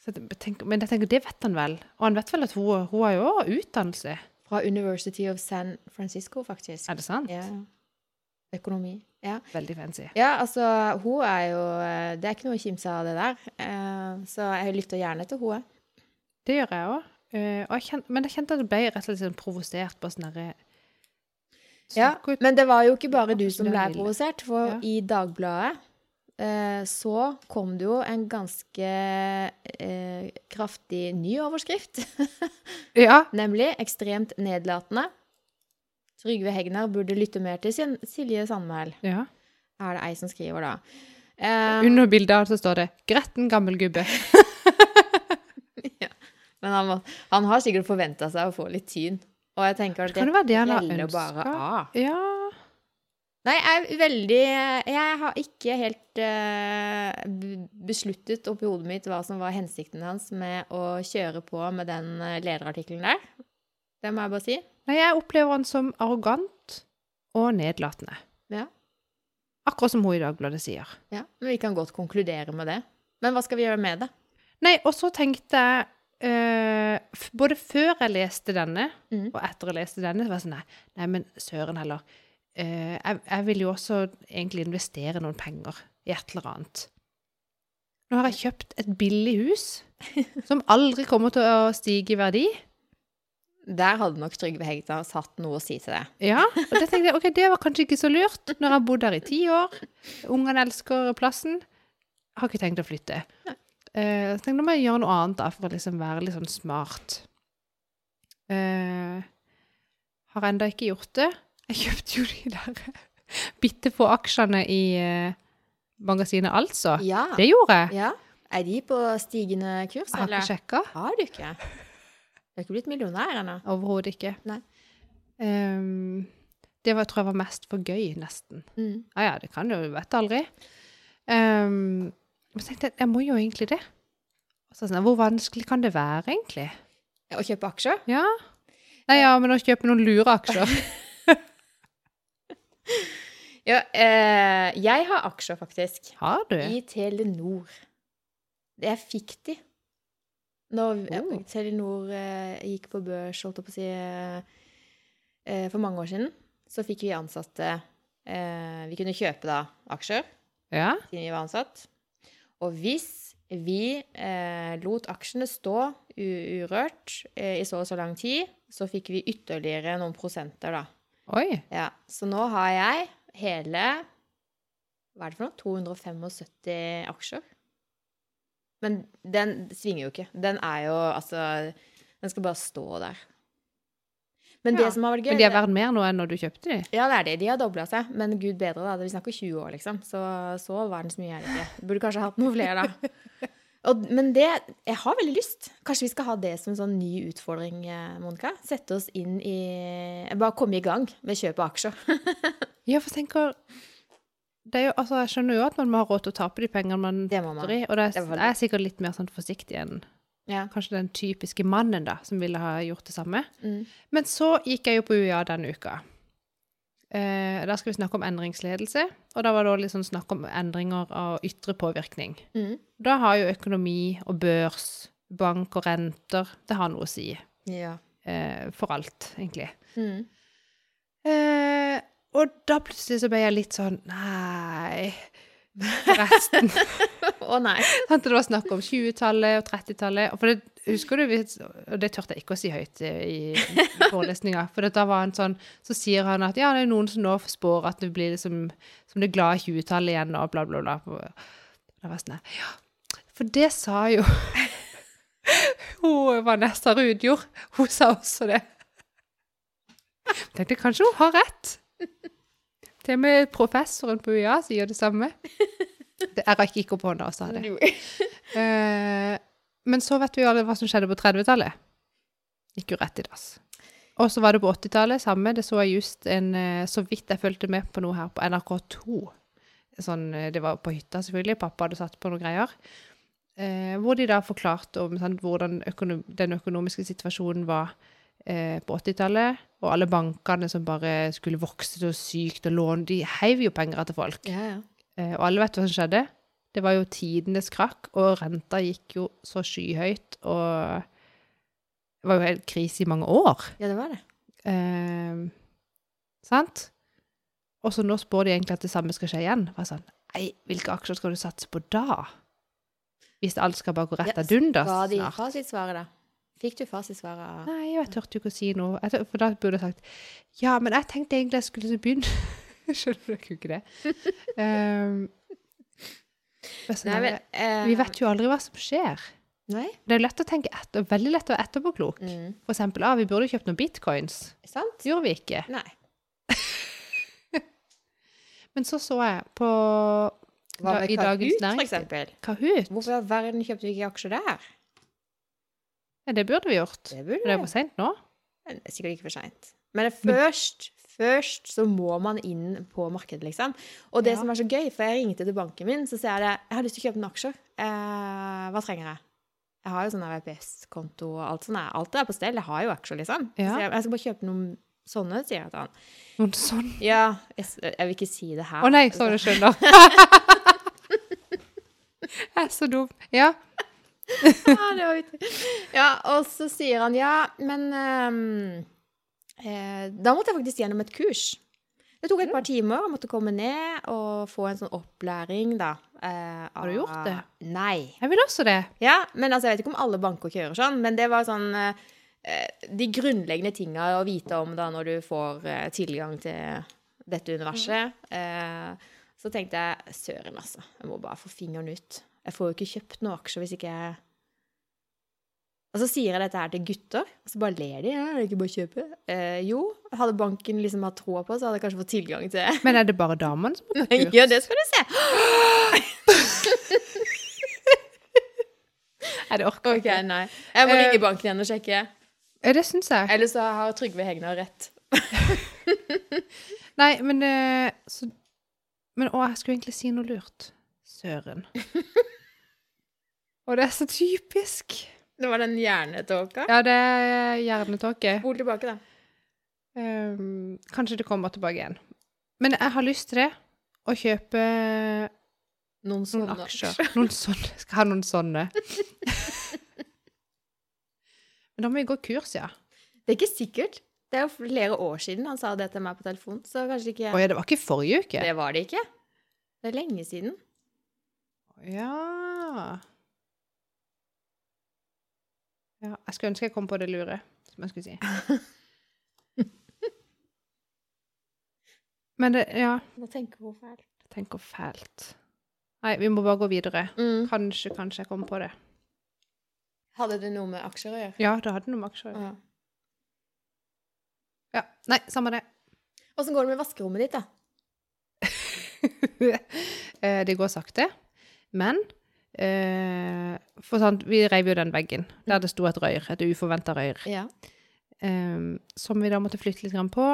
så jeg tenker, men jeg tenker, det vet han vel. Og han vet vel at hun, hun har jo utdannelse. Fra University of San Francisco, faktisk. Er det sant? Ja. Økonomi. Ja. Veldig fancy. ja, altså, hun er jo eh, Det er ikke noe å kimse av, det der. Uh, så jeg lytter gjerne til henne. Det gjør jeg òg. men jeg kjente at jeg ble rett og slett sånn provosert på sånn herre Ja, men det var jo ikke bare du som ble provosert, for Ja. i Dagbladet eh, så kom det jo en ganske eh, kraftig ny overskrift, Ja. nemlig 'ekstremt nedlatende'. Trygve Hegnar burde lytte mer til sin Silje Sandmæl, ja. er det ei som skriver da. Um, Under bildet så står det 'Gretten gammel gubbe'. ja. men han, må, han har sikkert forventa seg å få litt tyn. Og jeg tenker at det det gjelder bare av. Ja. Nei, jeg er veldig Jeg har ikke helt uh, besluttet oppi hodet mitt hva som var hensikten hans med å kjøre på med den eh, lederartikkelen der. Det må jeg bare si. Nei, jeg opplever han som arrogant og nedlatende. Ja. Akkurat som hun i Dagbladet sier. ja. Men vi kan godt konkludere med det. Men hva skal vi gjøre med det? Nei, og så tenkte jeg Uh, Både før jeg leste denne, mm. og etter jeg leste denne, så var jeg sånn Nei, nei men søren heller. Eh, jeg, jeg vil jo også egentlig investere noen penger i et eller annet. Nå har jeg kjøpt et billig hus som aldri kommer til å stige i verdi. Der hadde nok Trygve Hegnar hatt noe å si til det. Ja, og det tenkte jeg, ok, det var kanskje ikke så lurt når jeg har bodd her i ti år. Ungene elsker plassen. Jeg har ikke tenkt å flytte. Nei. Eh, så tenkte jeg, må jeg gjøre noe annet da, for å liksom være litt sånn smart. Uh, har enda ikke gjort det. Jeg kjøpte jo de der bitte få aksjene i eh, magasinet Altså. Ja. Det gjorde jeg. ja. Er de på stigende kurs, Jeg har ikke sjekka. Har du ikke? Du har ikke blitt millionær ennå? Overhodet ikke. Nei. Um, Det var, tror jeg var mest for gøy, nesten. Mm. Ja ja, det kan jo, du vet aldri. Um, men så tenkte jeg, jeg må jo egentlig det. Så sånn, Hvor vanskelig kan det være, egentlig? Å kjøpe aksjer? Ja. Nei, ja, men å kjøpe noen lure aksjer. Ja, eh, jeg har aksjer, faktisk. Har du? I Telenor. Jeg fikk de. Når Oh. Telenor eh, gikk på børs, holdt jeg på å si, eh, eh, for mange år siden, så fikk vi ansatte eh, Vi kunne kjøpe da aksjer Ja. siden vi var ansatt. Og hvis vi eh, lot aksjene stå urørt i så og så lang tid, så fikk vi ytterligere noen prosenter, da. Oi. Ja, så nå har jeg hele Hva er det for noe? 275 aksjer. Men den svinger jo ikke. Den er jo altså Den skal bare stå der. Men Ja, det som har vært gøy Men de er vært verdt mer nå enn når du kjøpte de? Ja, det er det. De har dobla seg. Men gud bedre, da. Vi snakker 20 år, liksom. Så så verdensmye er det ikke. Burde kanskje hatt noen flere, da. Og, men det Jeg har veldig lyst. Kanskje vi skal ha det som en sånn ny utfordring, eh, Monica? Sette oss inn i Bare komme i gang med kjøp av aksjer. Ja, for jeg tenker det er jo, altså, Jeg skjønner jo at man må ha råd til å tape de pengene man putter i, og det er, Det er sikkert litt mer sånn forsiktig enn Ja. kanskje den typiske mannen da, som ville ha gjort det samme. Mm. Men så gikk jeg jo på UiA denne uka. Eh, da skal vi snakke om endringsledelse, og da var det også sånn snakk om endringer av ytre påvirkning. Mm. Da har jo økonomi og børs, bank og renter, det har noe å si. Ja. Eh, for alt, egentlig. Mm. Eh, og da plutselig så ble jeg litt sånn Nei, forresten. Å nei. Det var snakk om 20-tallet og 30-tallet. For det, husker du, og det turte jeg ikke å si høyt i, i forelesninga, for da var han sånn, så sier han at ja, det er noen som nå spår at det blir liksom, som det glade 20-tallet igjen, og bla, bla, bla. Da var sånn, ja, for det sa jo hun Vanessa Rudjord, hun sa også det. Jeg tenkte kanskje hun har rett. Til og med professoren på UiA sier det samme. Det, jeg rakk ikke opp hånda og sa det. Eh, men så vet vi jo alle hva som skjedde på 30-tallet. Gikk jo rett i dass. Og så var det på 80-tallet, samme. Det så jeg just en eh, Så vidt jeg fulgte med på noe her på NRK2. Sånn, eh, det var på hytta, selvfølgelig. Pappa hadde satt på noen greier. Eh, hvor de da forklarte om sant, hvordan økonom den økonomiske situasjonen var eh, på 80-tallet. Og alle bankene som bare skulle vokse så sykt og låne De heiv jo penger etter folk. Ja, ja. Eh, og alle vet hva som skjedde. Det var jo tidenes krakk, og renta gikk jo så skyhøyt, og det var jo helt krise i mange år. Ja, det var det. Eh, sant? Og så nå spår de egentlig at det samme skal skje igjen. Bare sånn, Nei, hvilke aksjer skal du satse på da? Hvis alt skal bare gå rett ad undas Ga de snart. fasitsvaret, da? Fikk du fasitsvaret? Nei, jeg turte jo ikke å si noe. Tør- For da burde jeg sagt Ja, men jeg tenkte egentlig jeg skulle begynne Skjønner du ikke det? Um, sånn Nei, men eh, vi vet jo aldri hva som skjer. Nei? Det er lett å tenke etter, veldig lett å være etterpåklok. Mm. For eksempel, ah, vi burde kjøpt noen bitcoins. Sant? Det gjorde vi ikke. Nei. Men så så jeg på Hva da, med i Dagens Kahoot, for eksempel? Kahoot. Hvorfor i all verden kjøpte vi ikke aksjer der? Ja, det burde vi gjort. Det burde det er for seint nå. Men det er sikkert ikke for seint. Men det er først, først så må man inn på markedet, liksom. Og det Ja. som er så gøy, for jeg ringte til banken min, så sier jeg det Jeg har lyst til å kjøpe noen aksjer. Eh, hva trenger jeg? Jeg har jo sånn VPS-konto og alt sånt. Alt er på stell. Jeg har jo aksjer, liksom. Ja. Så jeg, jeg skal bare kjøpe noen sånne, sier jeg til han. Noen sånne? Ja, jeg, jeg vil ikke si det her. Å nei, så du skjønner. jeg er så dum. Ja. Ja, det var vittig. Ja, og så sier han ja, men eh, Da måtte jeg faktisk gjennom et kurs. Det tok et par timer. Jeg måtte komme ned og få en sånn opplæring, da. eh, Har du gjort det? Nei. Jeg vil også det. Ja, men altså, jeg vet ikke om alle banker kjører sånn, men det var sånn eh, eh, De grunnleggende tinga å vite om da når du får eh, tilgang til dette universet. Eh, så tenkte jeg søren, altså. Jeg må bare få fingeren ut. Jeg får jo ikke kjøpt noen aksjer hvis ikke jeg Og så sier jeg dette her til gutter, og så bare ler de. Ja, er det ikke bare å kjøpe? Eh, jo, hadde banken liksom hatt troa på, så hadde jeg kanskje fått tilgang til Men er det bare damene som har kurs? Ja, det skal du se! Nei, det orker jeg OK, nei. Jeg må Eh, ringe banken igjen og sjekke. Det syns jeg. Eller så har Trygve Hegnar rett. Nei, men eh, så Men å, jeg skulle egentlig si noe lurt. Søren. Og det er så typisk. Det var den hjernetåka. Ja, det er hjernetåke. Spol tilbake, da. Um, kanskje det kommer tilbake igjen. Men jeg har lyst til det. Å kjøpe Noen noen sånne aksjer. Noen sånne. Skal ha noen sånne. Men da må vi gå kurs, ja. Det er ikke sikkert. Det er jo flere år siden han sa det til meg på telefon, så kanskje ikke Å ja, det var ikke forrige uke? Det var det ikke. Det er lenge siden. Ja Ja, jeg skulle ønske jeg kom på det lure, som jeg skulle si. Men det Ja, Nå tenker hun fælt. jeg tenker fælt. Nei, vi må bare gå videre. Mm. Kanskje, kanskje jeg kommer på det. Hadde det noe med aksjer å gjøre? Ja, det hadde noe med aksjer å gjøre. Ja. Ja. Nei, samme det. Åssen går det med vaskerommet ditt, da? Eh, det går sakte. Men eh, For sant, vi reiv jo den veggen der det sto et røyr, et uforventa røyr. Ja. eh, som vi da måtte flytte litt grann på.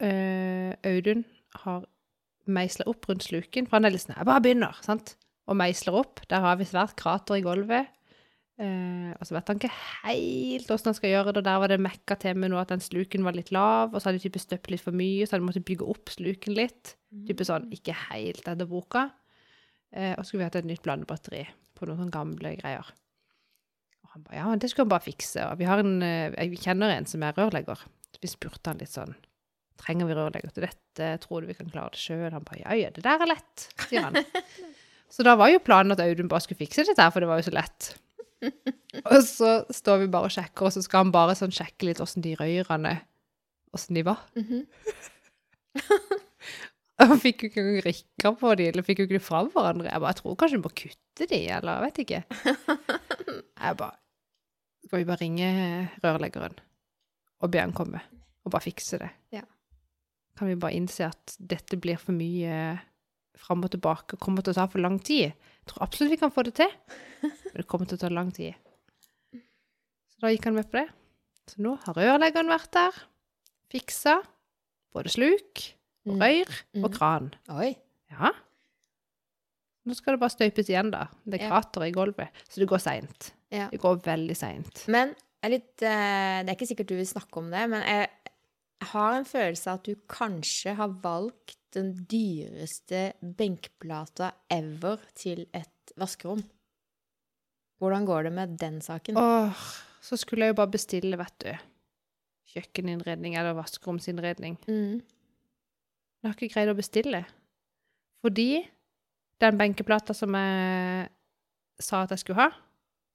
Eh, Audun har meisla opp rundt sluken, for han er litt sånn Jeg bare begynner, sant? Og meisler opp. Der har vi svært krater i gulvet. Eh, og så vet han ikke helt åssen han skal gjøre det. og Der var det mekka til med noe at den sluken var litt lav, og så hadde de type støpt litt for mye, så hadde de måttet bygge opp sluken litt. Type sånn ikke helt etter boka. Eh, og skulle vi hatt et nytt blandebatteri på noen sånne gamle greier. Og han ba ja, det skulle han bare fikse. Og vi har en, eh, jeg kjenner en som er rørlegger. Så vi spurte han litt sånn Trenger vi rørlegger til dette? Tror du vi kan klare det sjøl? Han bare ja, ja, det der er lett, sier han. Så da var jo planen at Audun bare skulle fikse dette her, for det var jo så lett. Og så står vi bare og sjekker, og så skal han bare sånn sjekke litt åssen de røyrene Åssen de var. Mhm. Han fikk jo ikke rikka på de, eller fikk jo ikke de fra hverandre. Jeg bare, jeg tror kanskje vi må kutte de, eller jeg vet ikke. Jeg bare Skal vi bare ringe rørleggeren og be han komme og bare fikse det? Ja. Kan vi bare innse at dette blir for mye fram og tilbake og kommer til å ta for lang tid? Jeg tror absolutt vi kan få det til, men det kommer til å ta lang tid. Så da gikk han med på det. Så nå har rørleggeren vært der, fiksa både sluk. Røyr Mm. og kran. Oi. Ja. Nå skal det bare støypes igjen, da. Det er krater i gulvet. Så det går seint. Ja. Det går veldig seint. Men jeg er litt, eh, det er ikke sikkert du vil snakke om det, men jeg har en følelse av at du kanskje har valgt den dyreste benkplata ever til et vaskerom. Hvordan går det med den saken? Åh, så skulle jeg jo bare bestille, vet du. Kjøkkeninnredning eller vaskeromsinnredning. Mm. Jeg har ikke greid å bestille. Fordi den benkeplata som jeg sa at jeg skulle ha,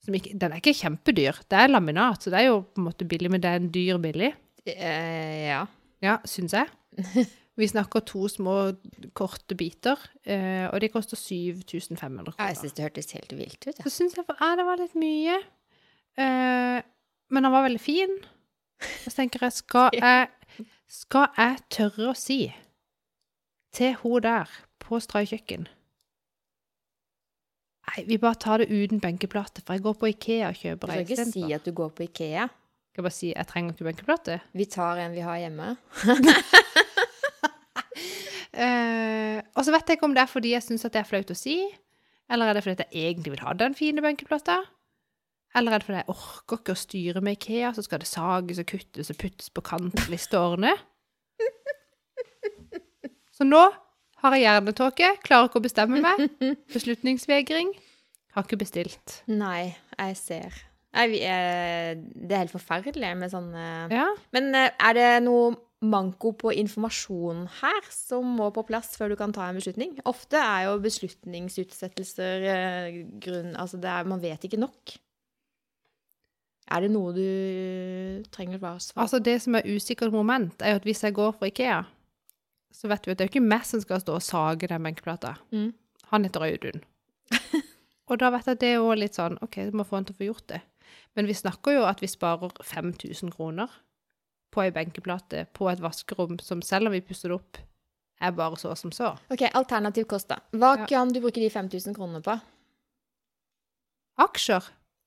som ikke, den er ikke kjempedyr. Det er laminat, så det er jo på en måte billig, men det er en dyr billig. Eh, ja. Ja, syns jeg. Vi snakker to små, korte biter, eh, og de koster 7500 Ja, Jeg kroner. syns det hørtes helt vilt ut. Ja. Så syns jeg ja, det var litt mye. Eh, men han var veldig fin. Og så tenker jeg, skal jeg, skal jeg tørre å si til hun der på strøy kjøkken Nei, vi bare tar det uten benkeplate, for jeg går på Ikea og Du skal ikke si at du går på Ikea. Skal jeg bare si jeg trenger ikke benkeplate? Vi tar en vi har hjemme. uh, og så vet jeg ikke om det er fordi jeg syns det er flaut å si, eller er det fordi jeg egentlig vil ha den fine benkeplata? Eller er det fordi jeg orker ikke å styre med Ikea, så skal det sages og kuttes og puttes på kant og liste og ordne? Så nå har jeg hjernetåke, klarer ikke å bestemme meg. Beslutningsvegring. Har ikke bestilt. Nei, jeg ser. Er, det er helt forferdelig med sånne Ja. Men eh, er det noe manko på informasjon her som må på plass før du kan ta en beslutning? Ofte er jo beslutningsutsettelser eh, grunn Altså, det er, man vet ikke nok. Er det noe du trenger å svare svare Altså, det som er usikkert moment, er jo at hvis jeg går for Ikea, så vet vi at det er ikke meg som skal stå og sage den benkeplata. Mm. Han heter Audun. og da vet jeg at det er jo litt sånn OK, du må få han til å få gjort det. Men vi snakker jo at vi sparer 5000 kroner på ei benkeplate på et vaskerom som selv om vi pusser det opp, er bare så som så. OK, alternativ kost, da. Hva Ja. kan du bruke de 5000 kronene på? Aksjer.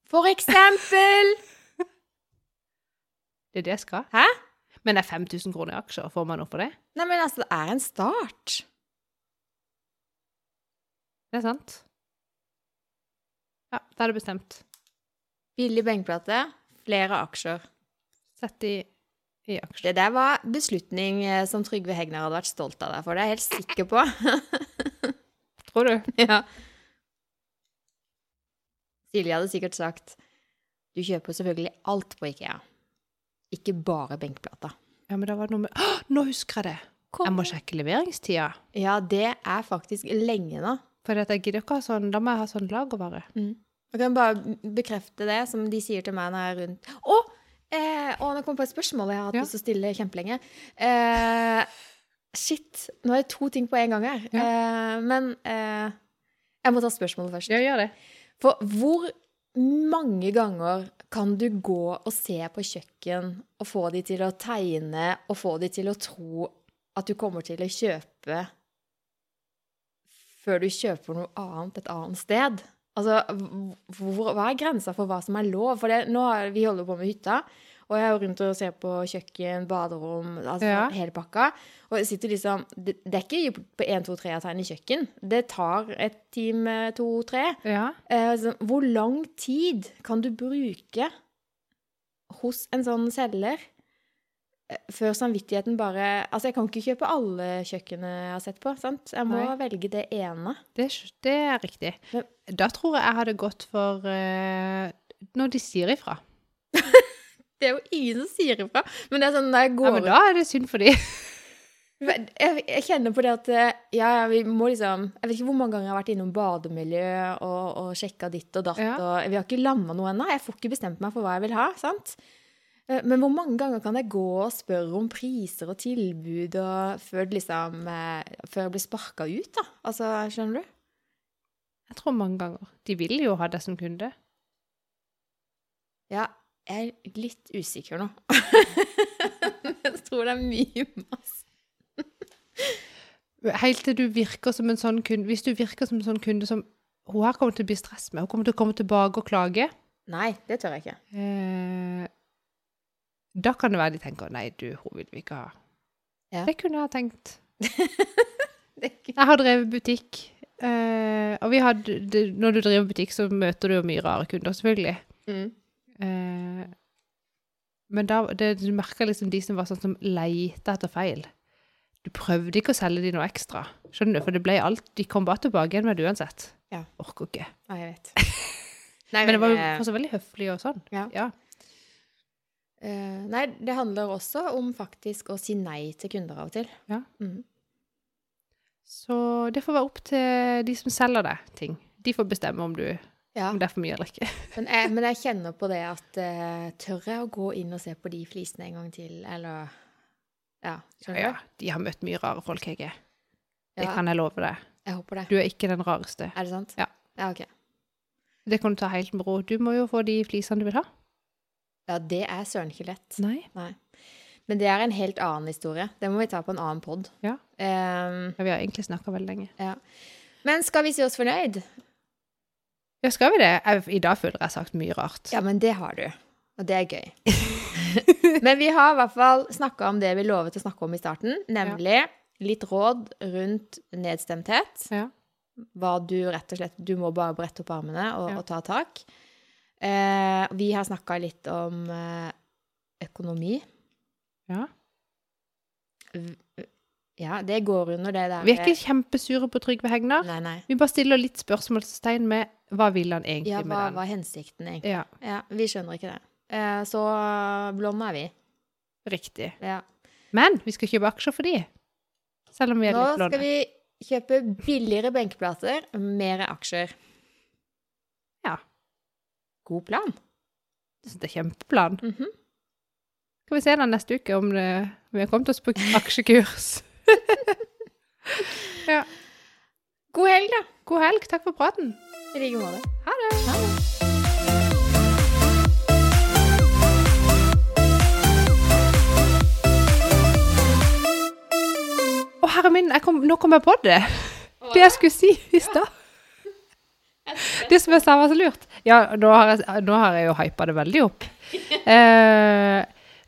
For eksempel! Det er det jeg skal. Hæ? Men er 5000 kroner i aksjer, får man noe for det? Nei, men altså, det er en start. Det er sant. Ja, da er det bestemt. Billig benkeplate, flere aksjer. Sett i, i aksjer. Det der var beslutning eh, som Trygve Hegnar hadde vært stolt av deg for. Det er jeg helt sikker på. Tror du? ja. Silje hadde sikkert sagt du kjøper selvfølgelig alt på Ikea. Ikke bare benkplata. Ja, men da var det noe med Åh, Nå husker jeg det! Jeg må sjekke leveringstida. Ja, det er faktisk lenge nå. For at jeg gidder ikke ha sånn Da må jeg ha sånn lagervare. Jeg kan bare bekrefte det, som de sier til meg når jeg er rundt Å! Eh, å, nå kom på et spørsmål jeg har hatt Ja. lyst til å stille kjempelenge. Eh, shit. Nå er det to ting på en gang her. Eh, men eh, jeg må ta spørsmålet først. Ja, gjør det. For hvor mange ganger kan du gå og se på kjøkken og få de til å tegne og få de til å tro at du kommer til å kjøpe før du kjøper noe annet et annet sted? Altså, hvor, hva er grensa for hva som er lov? For det, nå har vi holder på med hytta, og jeg er jo rundt og ser på kjøkken, baderom, altså Ja. hele pakka. Og jeg sitter liksom det, det er ikke på 1, 2, 3-tegn i kjøkken. Det tar et time, to, tre. Ja. Eh, så hvor lang tid kan du bruke hos en sånn selger eh, før samvittigheten bare Altså, jeg kan ikke kjøpe alle kjøkkenene jeg har sett på, sant? Jeg må Nei. velge det ene. Det, det er riktig. Men- Da tror jeg jeg hadde gått for uh, når de sier ifra. Det er jo ingen som sier ifra. Men det er sånn når jeg går Ja, men da er det synd for de. Jeg, jeg kjenner på det at eh, ja, vi må liksom Jeg vet ikke hvor mange ganger jeg har vært innom bademiljø og, og sjekka ditt og datt, Ja. og vi har ikke landa noe ennå. Jeg får ikke bestemt meg for hva jeg vil ha, sant? Eh, Men hvor mange ganger kan jeg gå og spørre om priser og tilbud og før, liksom, eh, før jeg blir sparka ut, da? Altså, skjønner du? Jeg tror mange ganger. De vil jo ha det som kunde. Ja, jeg er litt usikker nå. jeg tror det er mye masse. Helt til du virker som en sånn kunde Hvis du virker som en sånn kunde som hun her kommer til å bli stress med, hun kommer til å komme tilbake og klage, Nei, det tør jeg ikke. eh, da kan det være de tenker nei, du, hun vil vi ikke ha. Ja. Det kunne jeg ha tenkt. Jeg har drevet butikk, eh, og vi hadde, det, når du driver butikk, så møter du jo mye rare kunder, selvfølgelig. Mm. Eh, men da, det, du merker liksom de som var sånn som leita etter feil. Du prøvde ikke å selge de noe ekstra, skjønner du? For det ble alt, de kom bare tilbake igjen med det uansett. Ja. Orker ikke. Ja, jeg vet. Nei, Men det var jo eh, fortsatt veldig høflig og sånn. Ja. Ja. Uh, nei, det handler også om faktisk å si nei til kunder av og til. Ja. Mm. Så det får være opp til de som selger deg ting. De får bestemme om, du, Ja, om det er for mye eller ikke. men jeg, men jeg kjenner på det at uh, tør jeg å gå inn og se på de flisene en gang til, eller Ja, Ja, du? de har møtt mye rare folk, Hege. Det Ja, kan jeg love deg. jeg håper det. Du er ikke den rareste. Er det sant? Ja. Ja, ok. Det kan du ta helt med ro. Du må jo få de flisene du vil ha. Ja, det er søren ikke lett. Nei. Nei. Men det er en helt annen historie. Det må vi ta på en annen pod. Ja. Um, Ja, vi har egentlig snakka veldig lenge. ja. Men skal vi si oss fornøyd? Ja, skal vi det? Jeg, I dag føler jeg har sagt mye rart. Ja, men det har du. Og det er gøy. men vi har i hvert fall snakka om det vi lovet å snakke om i starten, nemlig litt råd rundt nedstemthet. Ja. Hva du rett og slett Du må bare brette opp armene og, Ja. og ta tak. Eh, vi har snakka litt om eh, økonomi. Ja. Ja, det går under det der Vi er ikke kjempesure på Trygve Hegnar. Nei, nei. Vi bare stiller litt spørsmålstegn med hva vil han egentlig Ja, hva med den. var hensikten, egentlig? Ja, Ja, vi skjønner ikke det. Eh, så blonde er vi. riktig. Ja. Men vi skal kjøpe aksjer for de. Selv om vi er Nå litt skal vi kjøpe billigere benkeplater, mer aksjer. Ja. God plan. Det er kjempeplan. Mhm. Skal vi se da neste uke om det, vi har kommet oss på aksjekurs. ja. God helg, da. God helg. Takk for praten. I like måte. Ha det. Ha det. Å, herre min, kom, nå kom jeg på det. Det jeg skulle si i stad. Det som jeg sa var så lurt. Ja, nå har jeg, nå har jeg jo hypa det veldig opp. Eh,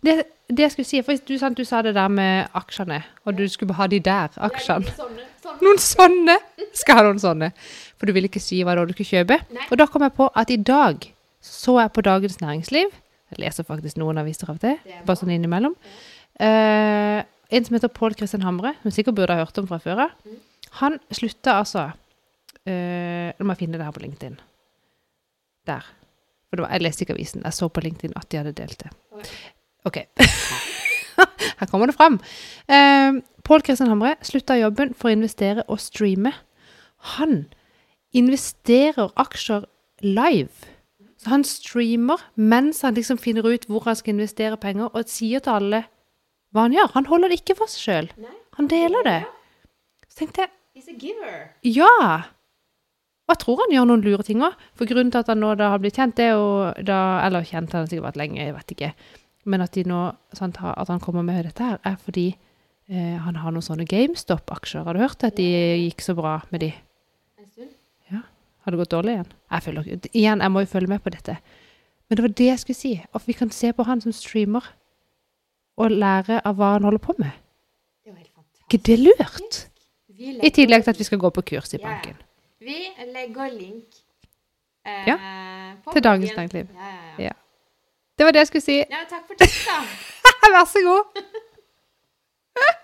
det, det jeg skulle si, for du, sant, du sa det der med aksjene, og du skulle ha de der aksjene. Sånne, sånne. Noen sånne! Skal ha noen sånne. For du ville ikke si hva det var du skulle kjøpe. Nei. Og da kom jeg på at i dag så jeg på Dagens Næringsliv Jeg leser faktisk noen aviser av det, bare sånn innimellom. Uh, en som heter Pål Kristian Hamre, som sikkert burde ha hørt om fra før av. Mm. Han slutta altså uh, Nå må jeg finne det her på LinkedIn. Der. For det var, jeg leste ikke avisen. Jeg så på LinkedIn at de hadde delt det. Oi. OK. her kommer det fram. Eh, Pål Kristian Hamre slutta jobben for å investere og streame. Han investerer aksjer live. Så han streamer mens han liksom finner ut hvor han skal investere penger, og sier til alle hva han gjør. Han holder det ikke for seg sjøl. Han deler det. Så tenkte jeg He's a giver. ja! Og jeg tror han gjør noen lure ting òg. For grunnen til at han nå da har blitt kjent, det er jo da Eller kjent, han har sikkert vært lenge, jeg vet ikke. Men at, de nå, sant, at han kommer med dette her, er fordi eh, han har noen sånne GameStop-aksjer. Har du hørt at de gikk så bra med de? En stund. Ja. Har det gått dårlig igjen? Jeg følger, igjen, jeg må jo følge med på dette. Men det var det jeg skulle si. At vi kan se på han som streamer, og lære av hva han holder på med. Det var helt fantastisk. ikke det lurt? I tillegg til at vi skal gå på kurs i Ja, ja. banken. Vi legger link eh, Ja, til Dagens. Næringsliv. Ja, ja, ja. Ja. Det var det jeg skulle si. Ja, takk for tipset, da. Vær så god.